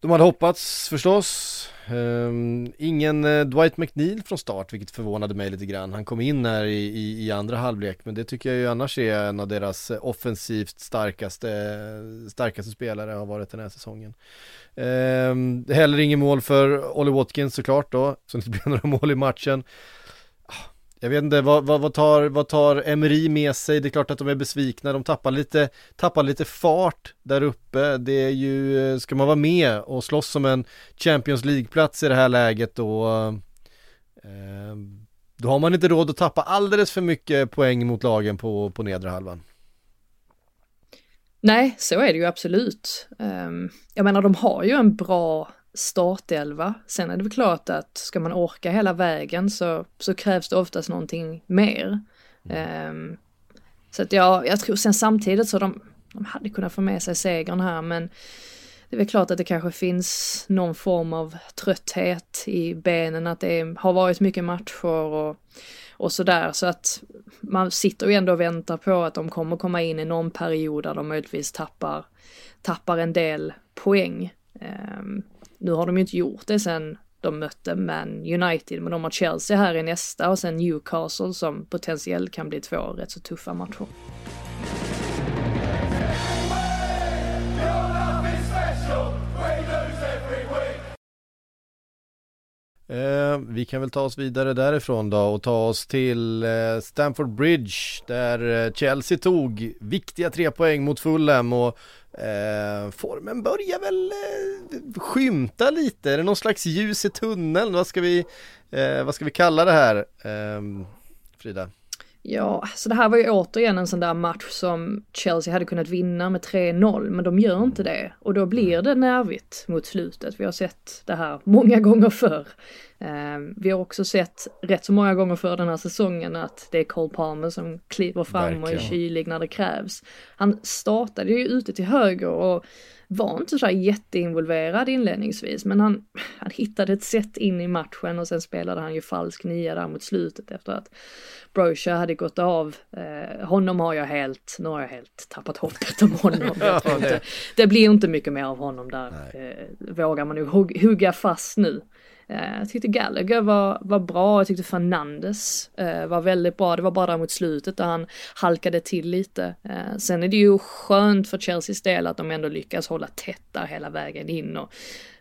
de hade hoppats förstås. Um, ingen eh, Dwight McNeil från start, vilket förvånade mig lite grann. Han kom in här i, i, i, andra halvlek, men det tycker jag ju annars är en av deras eh, offensivt starkaste, eh, starkaste spelare har varit den här säsongen. Um, heller ingen mål för Ollie Watkins såklart då, så det inte blev *laughs* några mål i matchen. Jag vet inte, vad, vad, vad, tar, vad tar Emery med sig? Det är klart att de är besvikna, de tappar lite, tappar lite fart där uppe. Det är ju, ska man vara med och slåss om en Champions League-plats i det här läget då, eh, då har man inte råd att tappa alldeles för mycket poäng mot lagen på, på nedre halvan. Nej, så är det ju absolut. Um, jag menar, de har ju en bra startelva. Sen är det väl klart att ska man orka hela vägen så, så krävs det oftast någonting mer. Mm. Um, så att ja, jag tror sen samtidigt så de, de hade kunnat få med sig segern här men det är väl klart att det kanske finns någon form av trötthet i benen, att det har varit mycket matcher och, och sådär. Så att man sitter ju ändå och väntar på att de kommer komma in i någon period där de möjligtvis tappar, tappar en del poäng. Um, nu har de ju inte gjort det sen de mötte Man United, men de har Chelsea här i nästa och sen Newcastle som potentiellt kan bli två rätt så tuffa matcher. Eh, vi kan väl ta oss vidare därifrån då och ta oss till eh, Stamford Bridge där eh, Chelsea tog viktiga tre poäng mot Fulham och Eh, formen börjar väl eh, skymta lite, är det någon slags ljus i tunneln? Vad ska vi, eh, vad ska vi kalla det här, eh, Frida? Ja, så det här var ju återigen en sån där match som Chelsea hade kunnat vinna med 3-0, men de gör inte det. Och då blir det nervigt mot slutet. Vi har sett det här många *laughs* gånger förr. Um, vi har också sett rätt så många gånger för den här säsongen att det är Cole Palmer som kliver fram Verkligen. och är kylig när det krävs. Han startade ju ute till höger och var inte så jätteinvolverad inledningsvis, men han, han hittade ett sätt in i matchen och sen spelade han ju falsk nia där mot slutet efter att Brocha hade gått av. Eh, honom har jag helt, nu har jag helt tappat hoppet om honom. *laughs* Tror inte, det blir inte mycket mer av honom där, eh, vågar man nog hugga fast nu. Eh, jag tyckte Gallagher var, var bra, jag tyckte Fernandes eh, var väldigt bra. Det var bara där mot slutet där han halkade till lite. Eh, sen är det ju skönt för Chelseas del att de ändå lyckas hålla tätt där hela vägen in och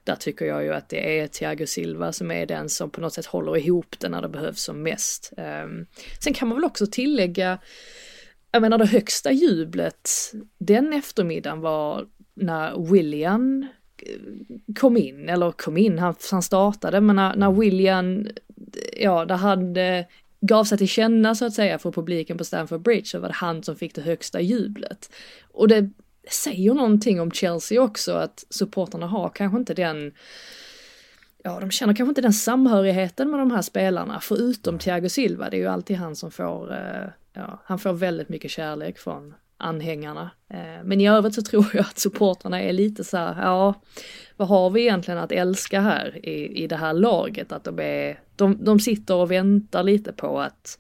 där tycker jag ju att det är Thiago Silva som är den som på något sätt håller ihop det när det behövs som mest. Ehm, sen kan man väl också tillägga jag menar det högsta jublet den eftermiddagen var när William kom in, eller kom in, han, han startade, men när, när William, ja, där han eh, gav sig till känna så att säga för publiken på Stamford Bridge så var det han som fick det högsta jublet. Och det säger någonting om Chelsea också, att supporterna har kanske inte den Ja, de känner kanske inte den samhörigheten med de här spelarna, förutom Thiago Silva. Det är ju alltid han som får, eh, ja, han får väldigt mycket kärlek från anhängarna. Eh, men i övrigt så tror jag att supportrarna är lite så här, ja, vad har vi egentligen att älska här i, i det här laget? Att de är, de, de sitter och väntar lite på att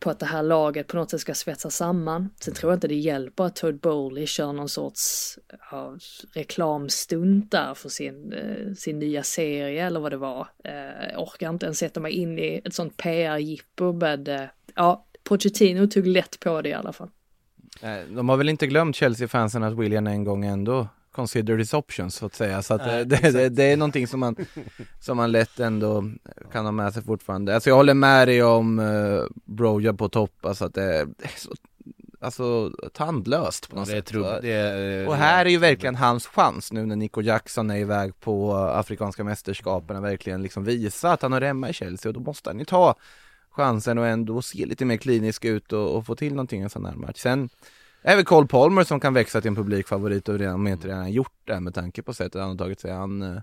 på att det här laget på något sätt ska svetsa samman. Sen tror jag inte det hjälper att Todd Bowley kör någon sorts ja, reklamstunt där för sin, eh, sin nya serie eller vad det var. Eh, jag orkar inte ens sätta mig in i ett sånt PR-jippo eh, ja, Pochettino tog lätt på det i alla fall. Eh, De har väl inte glömt Chelsea-fansen att William en gång ändå considered his options så att säga. Så att Nej, eh, *laughs* det, det, det är någonting som man, som man lätt ändå kan ha med sig fortfarande. Alltså jag håller med dig om uh, Broja på topp, alltså att det, det är så Alltså tandlöst på något sätt. är, Och här är ju verkligen hans chans nu när Nico Jackson är iväg på Afrikanska mästerskapen och verkligen liksom visa att han har hemma i Chelsea och då måste han ju ta chansen och ändå se lite mer klinisk ut och, och få till någonting i en sån här match. Sen är väl Cole Palmer som kan växa till en publikfavorit och redan, om inte redan gjort det med tanke på sättet han har tagit sig an eh,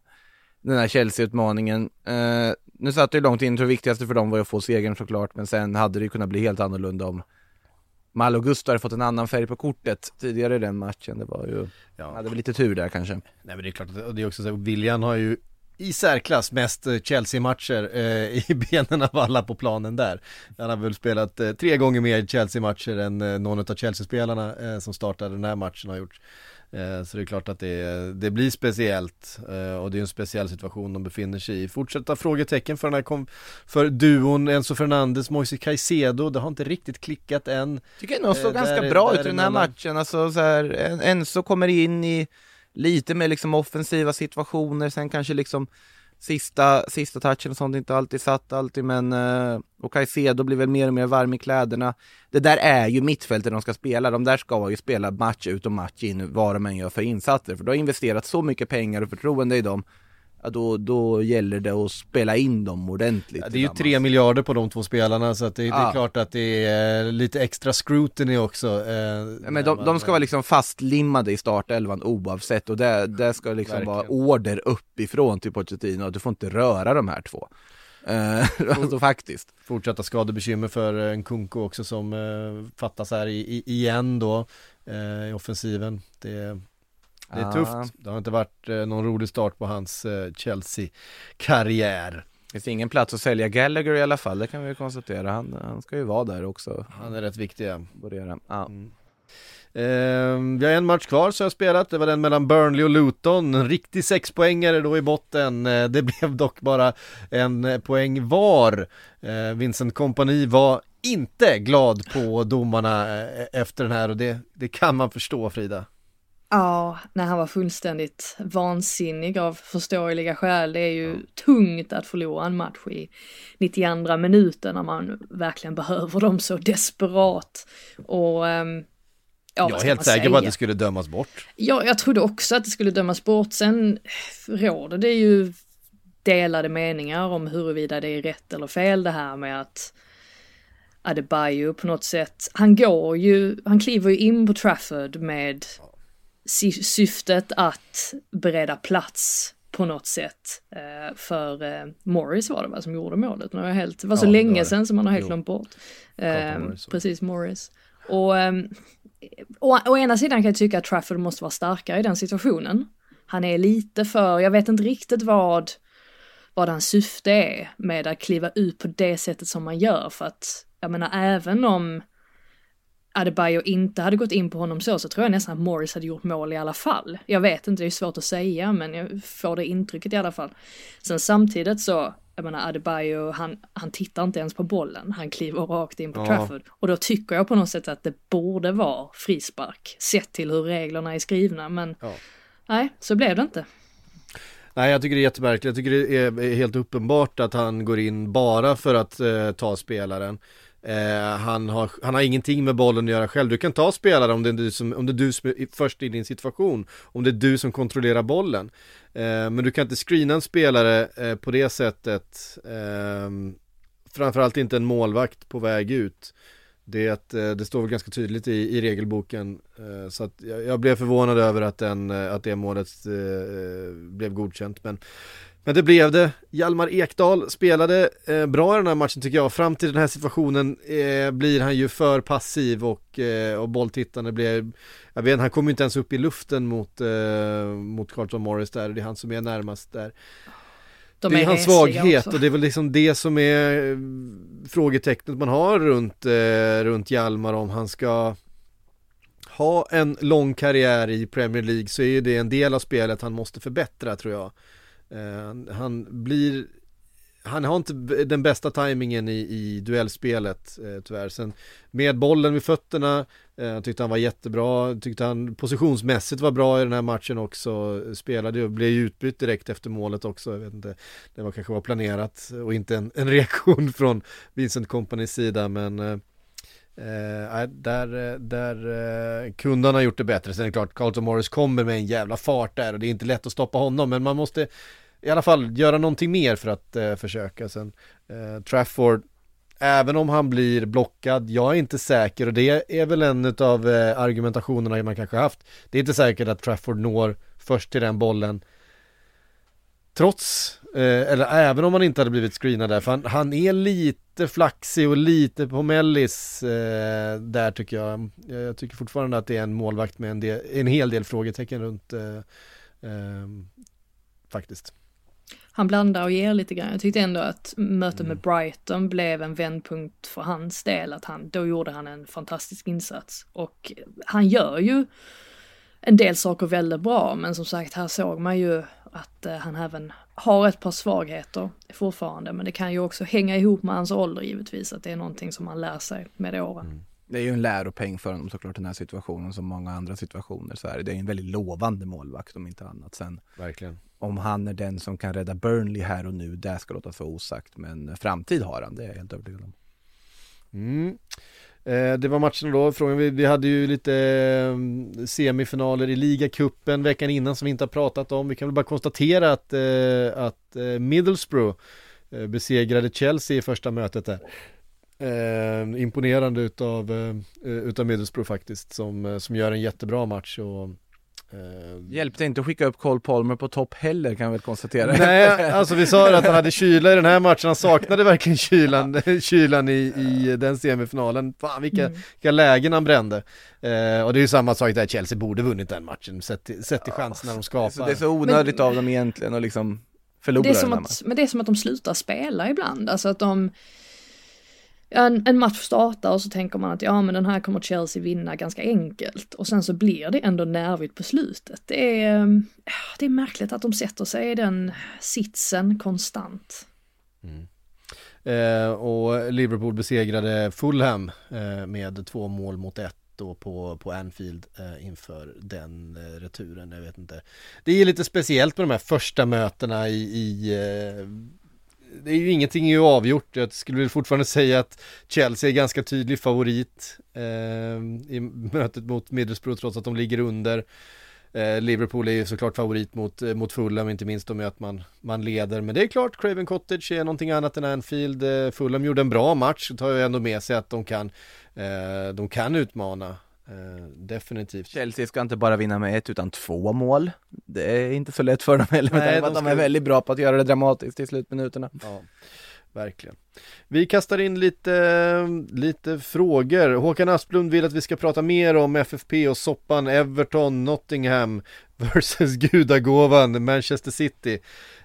den här Chelsea-utmaningen. Eh, nu satt det ju långt in, tror det viktigaste för dem var ju att få segern såklart, men sen hade det ju kunnat bli helt annorlunda om Malo Gusto hade fått en annan färg på kortet tidigare i den matchen. Det var ju, Ja. hade väl lite tur där kanske. Nej men det är klart, att- och det är också så, William har ju i särklass mest eh, Chelsea-matcher eh, *laughs* i benen av alla på planen där. Han har väl spelat eh, tre gånger mer Chelsea-matcher än eh, någon av Chelsea-spelarna eh, som startade den här matchen har gjort. Eh, så det är klart att det, det blir speciellt och det är en speciell situation de befinner sig i. Fortsätta frågetecken för den här kom, för duon Enzo Fernandes, Moise Caicedo, det har inte riktigt klickat än. Tycker jag nog såg ganska bra ut i den här matchen, alltså så här, en- Enzo kommer in i lite mer liksom offensiva situationer, sen kanske liksom sista, sista touchen och sånt inte alltid satt alltid men eh, och Caicedo blir väl mer och mer varm i kläderna. Det där är ju mittfältet de ska spela, de där ska ju spela match ut och match in vad de än gör för insatser för de har investerat så mycket pengar och förtroende i dem Ja, då, då gäller det att spela in dem ordentligt. Ja, det är ju tre miljarder på de två spelarna så att det, det är klart att det är lite extra scrutiny också. Eh, Ja, men de, de ska vara liksom fastlimmade i startelvan oavsett och det, det ska liksom vara Verkligen. order uppifrån till Pochettino att du får inte röra de här två. Eh, *laughs* alltså faktiskt. fortsatta skadebekymmer för en Kunko också som eh, fattas här i, i, igen då eh, i offensiven. Det, det är Ja. tufft. Det har inte varit eh, någon rolig start på hans eh, Chelsea-karriär. Finns ingen plats att sälja Gallagher i alla fall, det kan vi konstatera. Han, han ska ju vara där också. Han är rätt viktig. ja. Borera. Ja. Eh, vi har en match kvar så jag har spelat, det var den mellan Burnley och Luton, en riktig sexpoängare då i botten, eh, det *laughs* blev dock bara en poäng var. Eh, Vincent Kompany var inte glad på domarna efter den här och det, det kan man förstå Frida. Ja, när han var fullständigt vansinnig av förståeliga skäl. Det är ju tungt att förlora en match i 92 minuten när man verkligen behöver dem så desperat. Och ehm, ja, jag är helt säker på att det skulle dömas bort. Ja, jag trodde också att det skulle dömas bort. Sen råder det ju delade meningar om huruvida det är rätt eller fel det här med att Adebayo på något sätt, han går ju, han kliver ju in på Trafford med syftet att bereda plats på något sätt eh, för eh, Morris var det va som gjorde målet. Nu har jag helt, det var så Ja, länge det. sedan som man har helt glömt bort. Carlton Eh, Morris. precis, Morris. Och ehm, å, å ena sidan kan jag tycka att Trafford måste vara starkare i den situationen. Han är lite för, jag vet inte riktigt vad, vad hans syfte är med att kliva ut på det sättet som man gör för att, jag menar även om Adebayo inte hade gått in på honom så, så tror jag nästan att Morris hade gjort mål i alla fall. Jag vet inte, det är svårt att säga, men jag får det intrycket i alla fall. Sen samtidigt så, jag menar Adebayo, han, han tittar inte ens på bollen, han kliver rakt in på Ja. Trafford. Och då tycker jag på något sätt att det borde vara frispark, sett till hur reglerna är skrivna, men Ja. nej, så blev det inte. Nej jag tycker det är jättemärkligt, jag tycker det är helt uppenbart att han går in bara för att eh, ta spelaren. Eh, han, har, han har ingenting med bollen att göra själv, du kan ta spelare om det är du som, om det är du som är först i din situation, om det är du som kontrollerar bollen. Eh, men du kan inte screena en spelare eh, på det sättet, eh, framförallt inte en målvakt på väg ut. Det, eh, det står väl ganska tydligt i, i regelboken. Eh, så att jag, jag blev förvånad över att, den, eh, att det målet eh, blev godkänt. Men, men det blev det. Hjalmar Ekdal spelade eh, bra i den här matchen tycker jag. Fram till den här situationen eh, blir han ju för passiv och, eh, och bolltittande blir, jag vet han kommer ju inte ens upp i luften mot, eh, mot Carlton Morris där, det är han som är närmast där. De det är är hans svaghet också. och det är väl liksom det som är eh, frågetecknet man har runt, eh, runt Hjalmar om han ska ha en lång karriär i Premier League så är ju det en del av spelet han måste förbättra tror jag. Eh, han blir han har inte den bästa tajmingen i, i duellspelet eh, tyvärr. Sen med bollen vid fötterna eh, tyckte han var jättebra. Tyckte han positionsmässigt var bra i den här matchen också. Spelade och blev utbytt direkt efter målet också. Jag vet inte, det var kanske var planerat och inte en, en reaktion *laughs* från Vincent Companys sida men eh, Eh, eh, där, där eh, kunde han ha gjort det bättre. Sen är det klart, Carlton Morris kommer med en jävla fart där och det är inte lätt att stoppa honom men man måste i alla fall göra någonting mer för att eh, försöka. Sen eh, Trafford, även om han blir blockad, jag är inte säker och det är väl en av eh, argumentationerna man kanske haft. Det är inte säkert att Trafford når först till den bollen Trots, eh, eller även om han inte hade blivit screenad där, för han, han är lite flaxig och lite på mellis eh, där tycker jag. Jag tycker fortfarande att det är en målvakt med en, del, en hel del frågetecken runt eh, eh, faktiskt. Han blandar och ger lite grann. Jag tyckte ändå att mötet Mm. med Brighton blev en vändpunkt för hans del. Att han, då gjorde han en fantastisk insats. Och han gör ju en del saker väldigt bra. Men som sagt, här såg man ju att eh, han även har ett par svagheter fortfarande. Men det kan ju också hänga ihop med hans ålder givetvis. Att det är någonting som man lär sig med åren. Det är ju en läropeng för honom såklart den här situationen som många andra situationer så är det. Det är en väldigt lovande målvakt om inte annat. Sen Verkligen. om han är den som kan rädda Burnley här och nu, det ska låta för osagt. Men framtid har han, det är jag helt övertygad om. Mm. Eh, det var matchen då, frågan, vi, vi hade ju lite eh, semifinaler i ligacupen veckan innan som vi inte har pratat om. Vi kan väl bara konstatera att, eh, att Middlesbrough besegrade Chelsea i första mötet där. Imponerande utav, utav Middlesbrough faktiskt som, som gör en jättebra match och Hjälpte inte att skicka upp Cole Palmer på topp heller kan jag väl konstatera. Nej, *laughs* alltså vi sa att han hade kyla i den här matchen, han saknade verkligen kylan, *laughs* kylan i, i den semifinalen. Fan vilka, vilka lägen han brände. Eh, och det är ju samma sak där, Chelsea borde vunnit den matchen, sett sett till chanserna de skapar. Så det är så onödigt av dem egentligen att liksom förlora Det är som den här att, men det är som att de slutar spela ibland. Alltså att de... En, en match startar och så tänker man att ja men den här kommer Chelsea vinna ganska enkelt. Och sen så blir det ändå nervigt på slutet. Det är, ehm, det är märkligt att de sätter sig i den sitsen konstant. Mm. Eh, och Liverpool besegrade Fulham eh, med två mål mot ett då på, på Anfield eh, inför den eh, returen, jag vet inte. Det är lite speciellt med de här första mötena i, i eh, det är ju ingenting är ju avgjort, jag skulle fortfarande säga att Chelsea är ganska tydlig favorit eh, i mötet mot Middlesbrough trots att de ligger under. Eh, Liverpool är ju såklart favorit mot, eh, mot Fulham, inte minst om att man, man leder. Men det är klart, Craven Cottage är någonting annat än Anfield. Eh, Fulham gjorde en bra match, det tar ju ändå med sig att de kan, eh, de kan utmana. Eh, definitivt. Chelsea ska inte bara vinna med ett utan två mål. Det är inte så lätt för dem heller med tanke på att de är väldigt bra på att göra det dramatiskt i slutminuterna. Ja, verkligen. Vi kastar in lite, lite frågor. Håkan Asplund vill att vi ska prata mer om FFP och soppan Everton, Nottingham *laughs* versus gudagåvan Manchester City.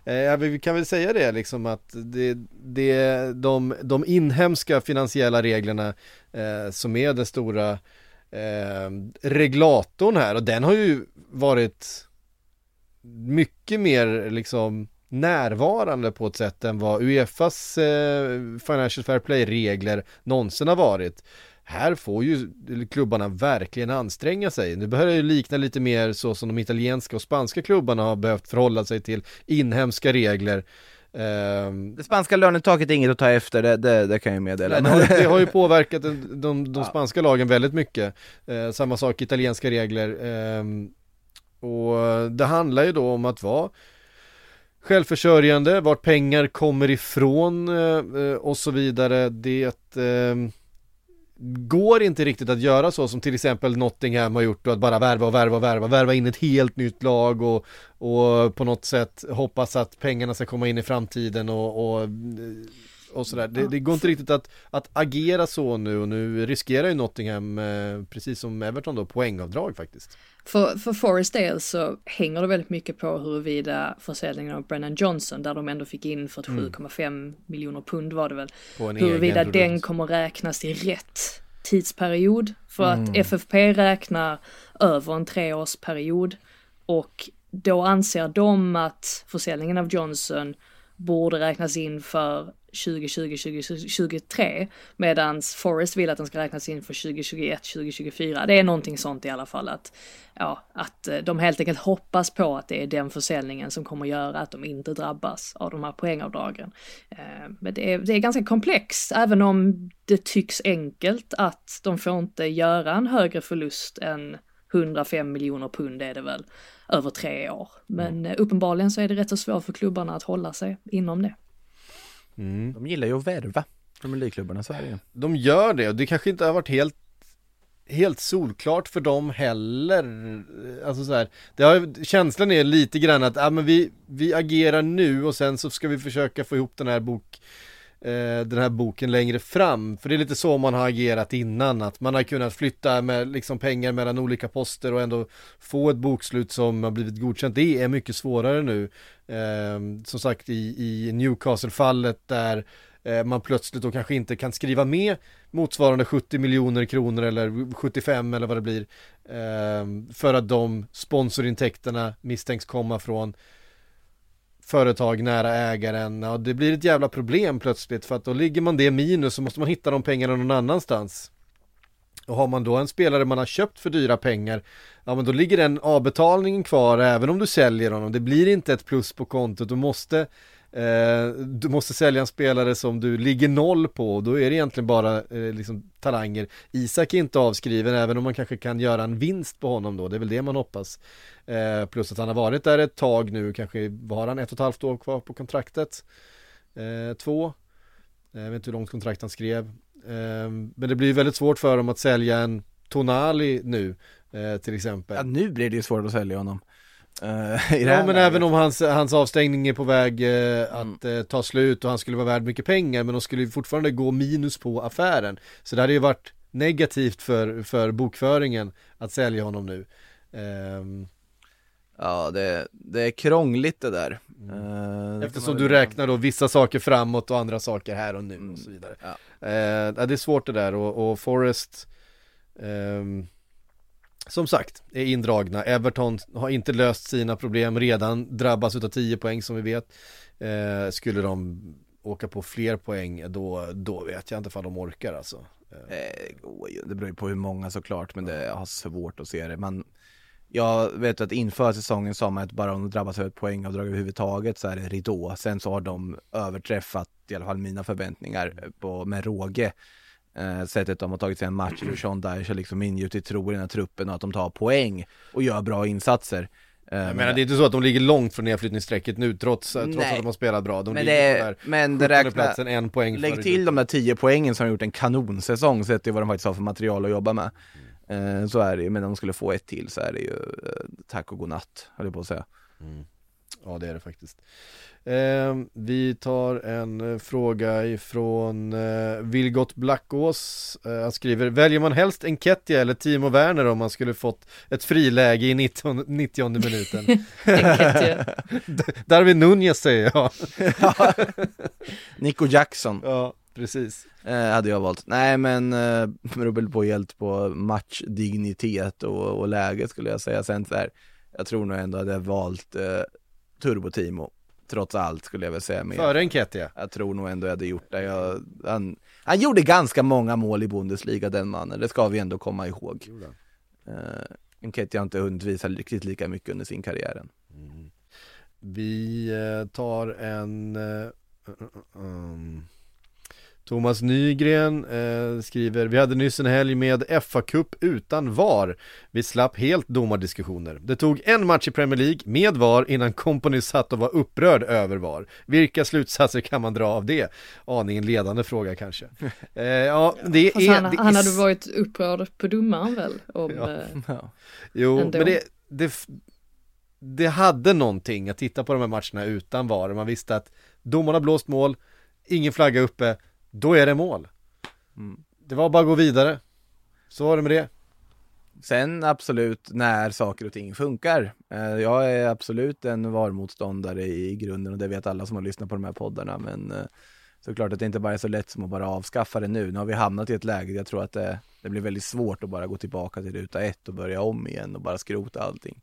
Eh, vi kan väl säga det liksom att det, det de, de inhemska finansiella reglerna eh, som är den stora eh, reglatorn här och den har ju varit mycket mer liksom närvarande på ett sätt än vad Uefas eh, Financial Fair Play-regler någonsin har varit. Här får ju klubbarna verkligen anstränga sig. Nu börjar det ju likna lite mer så som de italienska och spanska klubbarna har behövt förhålla sig till inhemska regler. Ehm, Det spanska lönetaket är inget att ta efter, det, det, det kan jag meddela. Nej, det, har, ju *laughs* påverkat de, de, de spanska lagen väldigt mycket. Eh, samma sak italienska regler. ehm, och det handlar ju då om att vara självförsörjande, vart pengar kommer ifrån eh, eh, och så vidare. Det ehm, går inte riktigt att göra så som till exempel Nottingham har gjort och att bara värva och värva och värva, värva in ett helt nytt lag och, och på något sätt hoppas att pengarna ska komma in i framtiden och, och och sådär. Det, det går inte riktigt att, att agera så nu och nu riskerar ju Nottingham, eh, precis som Everton då, poängavdrag faktiskt. För, för Forest del så hänger det väldigt mycket på huruvida försäljningen av Brennan Johnson, där de ändå fick in 47,5 miljoner pund var det väl, huruvida den produkt. kommer räknas till rätt tidsperiod. För att FFP räknar över en treårsperiod och då anser de att försäljningen av Johnson borde räknas in för 2020-2023 medan Forest vill att den ska räknas in för 2021-2024. Det är någonting sånt i alla fall att, ja, att eh, de helt enkelt hoppas på att det är den försäljningen som kommer göra att de inte drabbas av de här poängavdragen. Eh, Men det är, det är ganska komplext, även om det tycks enkelt att de får inte göra en högre förlust än 105 miljoner pund är det väl, över tre år. Men eh, uppenbarligen så är det rätt så svårt för klubbarna att hålla sig inom det. De gillar ju att värva, Premier det ju. De gör det och det kanske inte har varit helt Helt solklart för dem heller Alltså så här, det har, Känslan är lite grann att, ja men vi, vi agerar nu och sen så ska vi försöka få ihop den här bok Eh, den här boken längre fram. För det är lite så man har agerat innan Att man har kunnat flytta med liksom pengar mellan olika poster och ändå Få ett bokslut som har blivit godkänt. Det är mycket svårare nu. Eh, Som sagt i, i Newcastle-fallet där eh, man plötsligt då kanske inte kan skriva med motsvarande 70 miljoner kronor eller 75 eller vad det blir eh, för att de sponsorintäkterna misstänks komma från företag nära ägaren. Och det blir ett jävla problem plötsligt för att då ligger man det minus så måste man hitta de pengarna någon annanstans. Och har man då en spelare man har köpt för dyra pengar Ja men då ligger den avbetalningen kvar även om du säljer honom. Det blir inte ett plus på kontot, du måste Eh, du måste sälja en spelare som du ligger noll på och då är det egentligen bara eh, liksom talanger. Isak är inte avskriven även om man kanske kan göra en vinst på honom då, det är väl det man hoppas. Eh, plus att han har varit där ett tag nu, kanske har han ett och ett halvt år kvar på kontraktet? Två. Jag vet inte hur långt kontrakt han skrev. Men det blir väldigt svårt för dem att sälja en Tonali nu till exempel. Ja, nu blir det ju svårt att sälja honom. Eh, *laughs* det Ja men även om hans, hans avstängning är på väg eh, Mm. att eh, ta slut och han skulle vara värd mycket pengar men de skulle ju fortfarande gå minus på affären. Så det hade ju varit negativt för, för bokföringen att sälja honom nu. Ehm, Ja, det, det är krångligt det där. Mm. Eh, eftersom du räknar då vissa saker framåt och andra saker här och nu och så vidare. Ja. Eh, ja, det är svårt det där och, och Forrest ehm, som sagt är indragna. Everton har inte löst sina problem redan, drabbas av 10 poäng som vi vet. Eh, skulle de åka på fler poäng då, då vet jag inte ifall de orkar alltså. Eh, eh det beror ju på hur många såklart, men det har svårt att se det. Men jag vet att inför säsongen sa man att bara om de drabbas av ett poängavdrag överhuvudtaget så är det ridå. Sen så har de överträffat i alla fall mina förväntningar eh, på, med råge. Eh, sättet de har tagit sig en match, hur Sean Dyche har liksom ingjutit tro i den här truppen och att de tar poäng och gör bra insatser. Eh, jag menar det är inte så att de ligger långt från nedflyttningsstrecket nu trots, trots Nej. att de har spelat bra. De Men ligger det- där men det 17:e räknar- platsen, en poäng Lägg till de där 10 poängen som har gjort en kanonsäsong sett till vad de faktiskt har för material att jobba med. Eh, så är det ju, men om de skulle få ett till så är det ju eh, tack och godnatt, höll jag på att säga. Ja det är det faktiskt. Eh, vi tar en eh, fråga ifrån eh, Vilgot Blackås. Eh, han skriver, väljer man helst Enketia eller Timo Werner om man skulle fått ett friläge i 90, 90 minuten? *laughs* Enketia. *laughs* Darwin Nunez säger jag. *laughs* Nico Jackson ja, precis. eh, hade jag valt. Nej men eh, det beror på helt på matchdignitet och, och läge skulle jag säga. Sen så här, jag tror nog ändå att jag valt eh, Turbo Timo. Trots allt skulle jag väl säga. Men Före Enketia. Jag tror nog ändå jag hade gjort det. Jag, han, han gjorde ganska många mål i Bundesliga den mannen, det ska vi ändå komma ihåg. Uh, Enketia har inte hunnit visa riktigt lika mycket under sin karriär än. Vi eh, tar en eh, um, Thomas Nygren eh, skriver Vi hade nyss en helg med FA-cup utan VAR Vi slapp helt domardiskussioner Det tog en match i Premier League med VAR innan Company satt och var upprörd över VAR Vilka slutsatser kan man dra av det? Aningen ledande fråga kanske *laughs* eh, Ja, det Fast är han, det han hade varit upprörd på domaren väl? Om, Ja. eh, Jo, ändå. men det, det, det hade någonting att titta på de här matcherna utan VAR. Man visste att domarna blåst mål, ingen flagga uppe, då är det mål. Mm. Det var bara att gå vidare. Så var det med det. Sen absolut när saker och ting funkar. Eh, Jag är absolut en VAR-motståndare i grunden och det vet alla som har lyssnat på de här poddarna. Men eh, såklart att det inte bara är så lätt som att bara avskaffa det nu. Nu har vi hamnat i ett läge där jag tror att det, det blir väldigt svårt att bara gå tillbaka till ruta ett och börja om igen och bara skrota allting.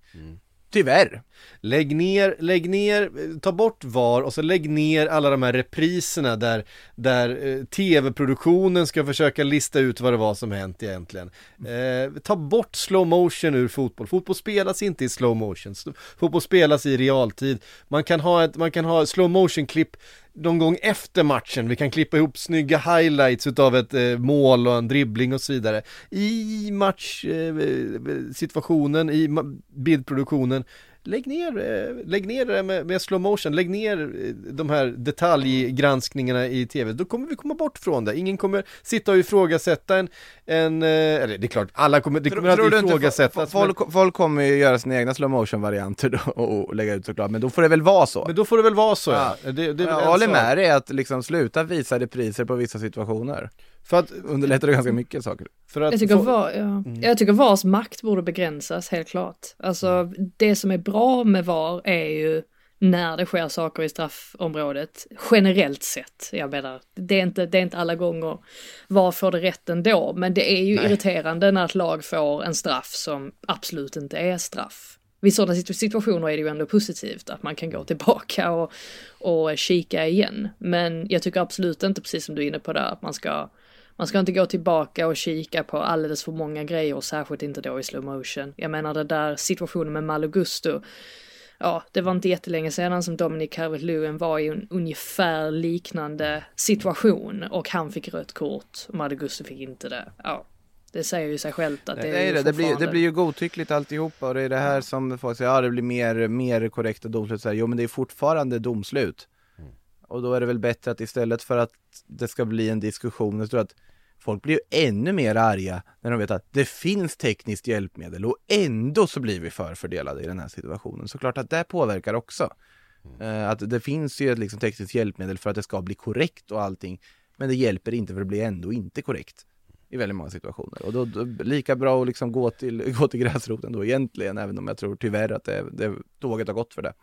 Tyvärr. Lägg ner, lägg ner, ta bort VAR och så lägg ner alla de här repriserna där, där eh, tv-produktionen ska försöka lista ut vad det var som hänt egentligen. Eh, ta bort slow motion ur fotboll. Fotboll spelas inte i slow motion. Fotboll spelas i realtid. Man kan ha ett, man kan ha slow motion klipp någon gång efter matchen, vi kan klippa ihop snygga highlights utav ett eh, mål och en dribbling och så vidare. I matchsituationen, eh, eh i ma- bildproduktionen, lägg ner, eh, lägg ner det där med, med slow motion, lägg ner eh, de här detaljgranskningarna i tv, då kommer vi komma bort från det. Ingen kommer sitta och ifrågasätta en, en eh, eller det är klart, alla kommer, det kommer alltid ifrågasättas. men- folk, folk kommer ju göra sina egna slow motion varianter då och lägga ut såklart, men då får det väl vara så. Men då får det väl vara så ja. Ja. Det, det jag håller med dig att liksom sluta visa repriser på vissa situationer. För att, Underlättar det ganska mycket saker. för att Jag tycker, få- var, ja. jag tycker VARs makt borde begränsas, helt klart. Alltså, det som är bra med VAR är ju när det sker saker i straffområdet, generellt sett. Jag menar, det är inte, det är inte alla gånger VAR får det rätt ändå, men det är ju irriterande när ett lag får en straff som absolut inte är straff. Vid sådana situ- situationer är det ju ändå positivt att man kan gå tillbaka och, och kika igen. Men jag tycker absolut inte, precis som du är inne på där, att man ska man ska inte gå tillbaka och kika på alldeles för många grejer, och särskilt inte då i slow motion. Jag menar det där situationen med Malo Gusto. Ja, det var inte jättelänge sedan som Dominic Calvert-Lewin var i en ungefär liknande situation och han fick rött kort och Malo Gusto fick inte det. Ja, det säger ju sig självt att det, Det, är ju det. Det, blir, det blir ju godtyckligt alltihopa och det är det här som folk säger, ja det blir mer, mer korrekta domslut. Så här, jo men det är fortfarande domslut. Och då är det väl bättre att istället för att det ska bli en diskussion, jag tror att folk blir ju ännu mer arga när de vet att det finns tekniskt hjälpmedel och ändå så blir vi förfördelade i den här situationen. Såklart att det påverkar också. Eh, Att det finns ju ett liksom tekniskt hjälpmedel för att det ska bli korrekt och allting. Men det hjälper inte för det blir ändå inte korrekt i väldigt många situationer. Och då, då lika bra att liksom gå till, *laughs* gå till gräsroten då egentligen, även om jag tror tyvärr att det, det tåget har gått för det.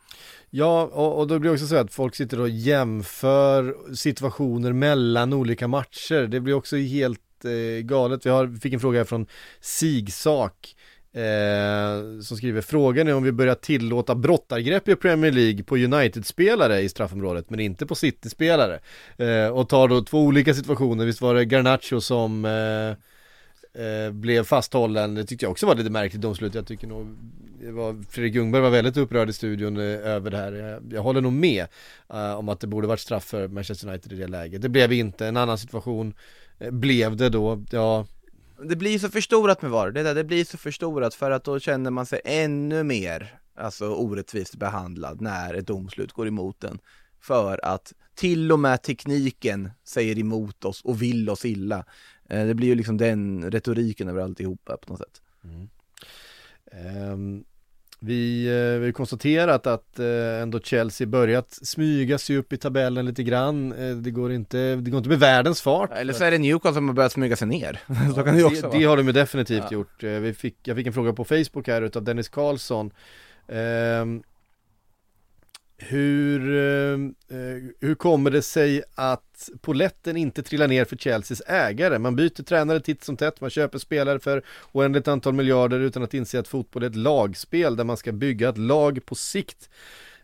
Ja, och, och då blir det också så att folk sitter och jämför situationer mellan olika matcher. Det blir också helt eh, galet. Vi har, fick en fråga här från Sigsak. Eh, som skriver frågan är om vi börjar tillåta brottargrepp i Premier League på United-spelare i straffområdet men inte på City-spelare. Eh, och tar då två olika situationer, visst var det Garnacho som eh, eh, blev fasthållen, det tyckte jag också var lite märkligt domslut. Jag tycker nog, var, Fredrik Ljungberg var väldigt upprörd i studion eh, över det här. Jag, jag håller nog med eh, om att det borde varit straff för Manchester United i det läget. Det blev inte, en annan situation eh, blev det då, ja. Det blir så förstorat med VAR, det, där, det blir så förstorat för att då känner man sig ännu mer alltså, orättvist behandlad när ett domslut går emot en. För att till och med tekniken säger emot oss och vill oss illa. Eh, det blir ju liksom den retoriken över alltihopa på något sätt. Mm. Ehm, vi, eh, vi har konstaterat att eh, ändå Chelsea börjat smyga sig upp i tabellen lite grann. Eh, det går inte, det går inte med världens fart. Eller så är det Newcastle som har börjat smyga sig ner. *laughs* så kan det ju också det, det har de ju definitivt Ja. gjort. Vi fick, jag fick en fråga på Facebook här utav Dennis Karlsson. Hur, eh, eh, hur kommer det sig att poletten inte trillar ner för Chelseas ägare? Man byter tränare titt som tätt, man köper spelare för oändligt antal miljarder utan att inse att fotboll är ett lagspel där man ska bygga ett lag på sikt.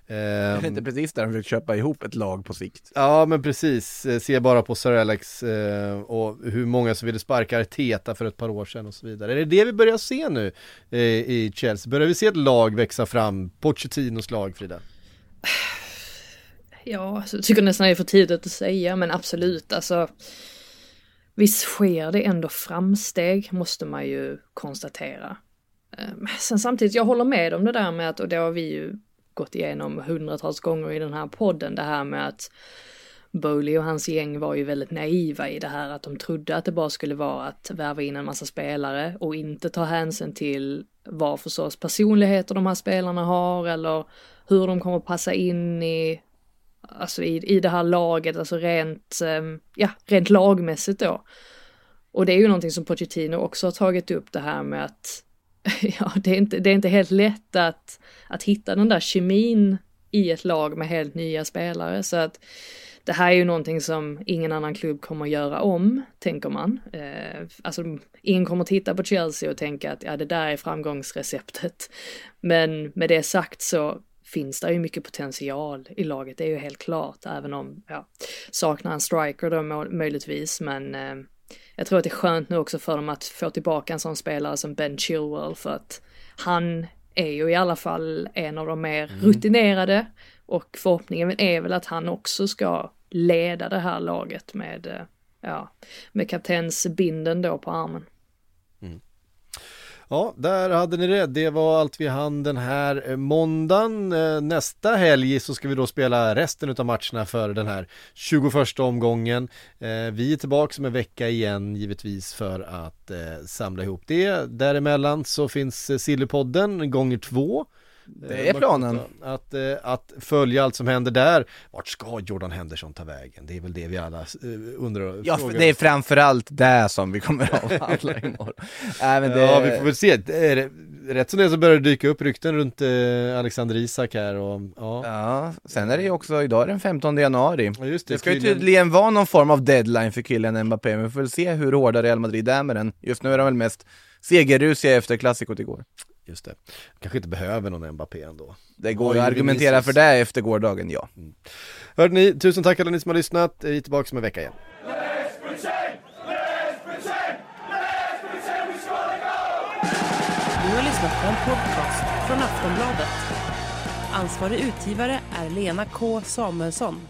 Det är inte precis där de försöker köpa ihop ett lag på sikt. Ja men precis, Eh, se bara på Sir Alex eh, och hur många som ville sparka Arteta för ett par år sedan och så vidare. Är det det vi börjar se nu eh, i Chelsea? Börjar vi se ett lag växa fram? Pochettinos lag Frida? Ja, alltså, jag tycker nästan det är för tidigt att säga, men absolut, alltså. Visst sker det ändå framsteg, måste man ju konstatera. Ehm, sen samtidigt, jag håller med om det där med att, och det har vi ju gått igenom hundratals gånger i den här podden, det här med att Bowley och hans gäng var ju väldigt naiva i det här att de trodde att det bara skulle vara att värva in en massa spelare och inte ta hänsyn till vad för sorts personligheter de här spelarna har eller hur de kommer passa in i alltså i, i det här laget, alltså rent, ehm, ja, rent lagmässigt då. Och det är ju någonting som Pochettino också har tagit upp det här med att *laughs* ja, det är inte, det är inte helt lätt att, att hitta den där kemin i ett lag med helt nya spelare. Så att det här är ju någonting som ingen annan klubb kommer att göra om, tänker man. Eh, alltså, ingen kommer att titta på Chelsea och tänka att ja, det där är framgångsreceptet. Men med det sagt så finns det ju mycket potential i laget, det är ju helt klart, även om, ja, saknar en striker då möjligtvis, men eh, jag tror att det är skönt nu också för dem att få tillbaka en sån spelare som Ben Chilwell för att han är ju i alla fall en av de mer mm. rutinerade och förhoppningen är väl att han också ska leda det här laget med, eh, ja, med kaptensbinden då på armen. Mm. Ja, där hade ni det. Det var allt vi hann den här eh, måndagen. Eh, nästa helg så ska vi då spela resten av matcherna för den här 21 omgången. Eh, vi är tillbaka om en vecka igen givetvis för att samla ihop det. Däremellan så finns Sillypodden gånger två det är planen. Att, att, eh, att, följa allt som händer där. Vart ska Jordan Henderson ta vägen? Det är väl det vi alla eh, undrar. Ja, det är framförallt det som vi kommer att *laughs* avhandla imorgon. men det... Ja, vi får väl se. Rätt som det är så börjar det dyka upp rykten runt eh, Alexander Isak här och ja. ja. Sen är det ju också, idag den 15 januari. Ja, just det, det ska ju tydligen vara någon form av deadline för killen Mbappé, men vi får väl se hur hårda Real Madrid är med den. Just nu är de väl mest segerrusiga efter klassikot igår. Just det. Kanske inte behöver någon Mbappé ändå. Det går ju att argumentera för det efter gårdagen, ja. Mm. Hörde ni, tusen tack alla ni som har lyssnat. Vi är tillbaka om en vecka igen. Du har lyssnat på en podcast från Aftonbladet. Ansvarig utgivare är Lena K Samuelsson.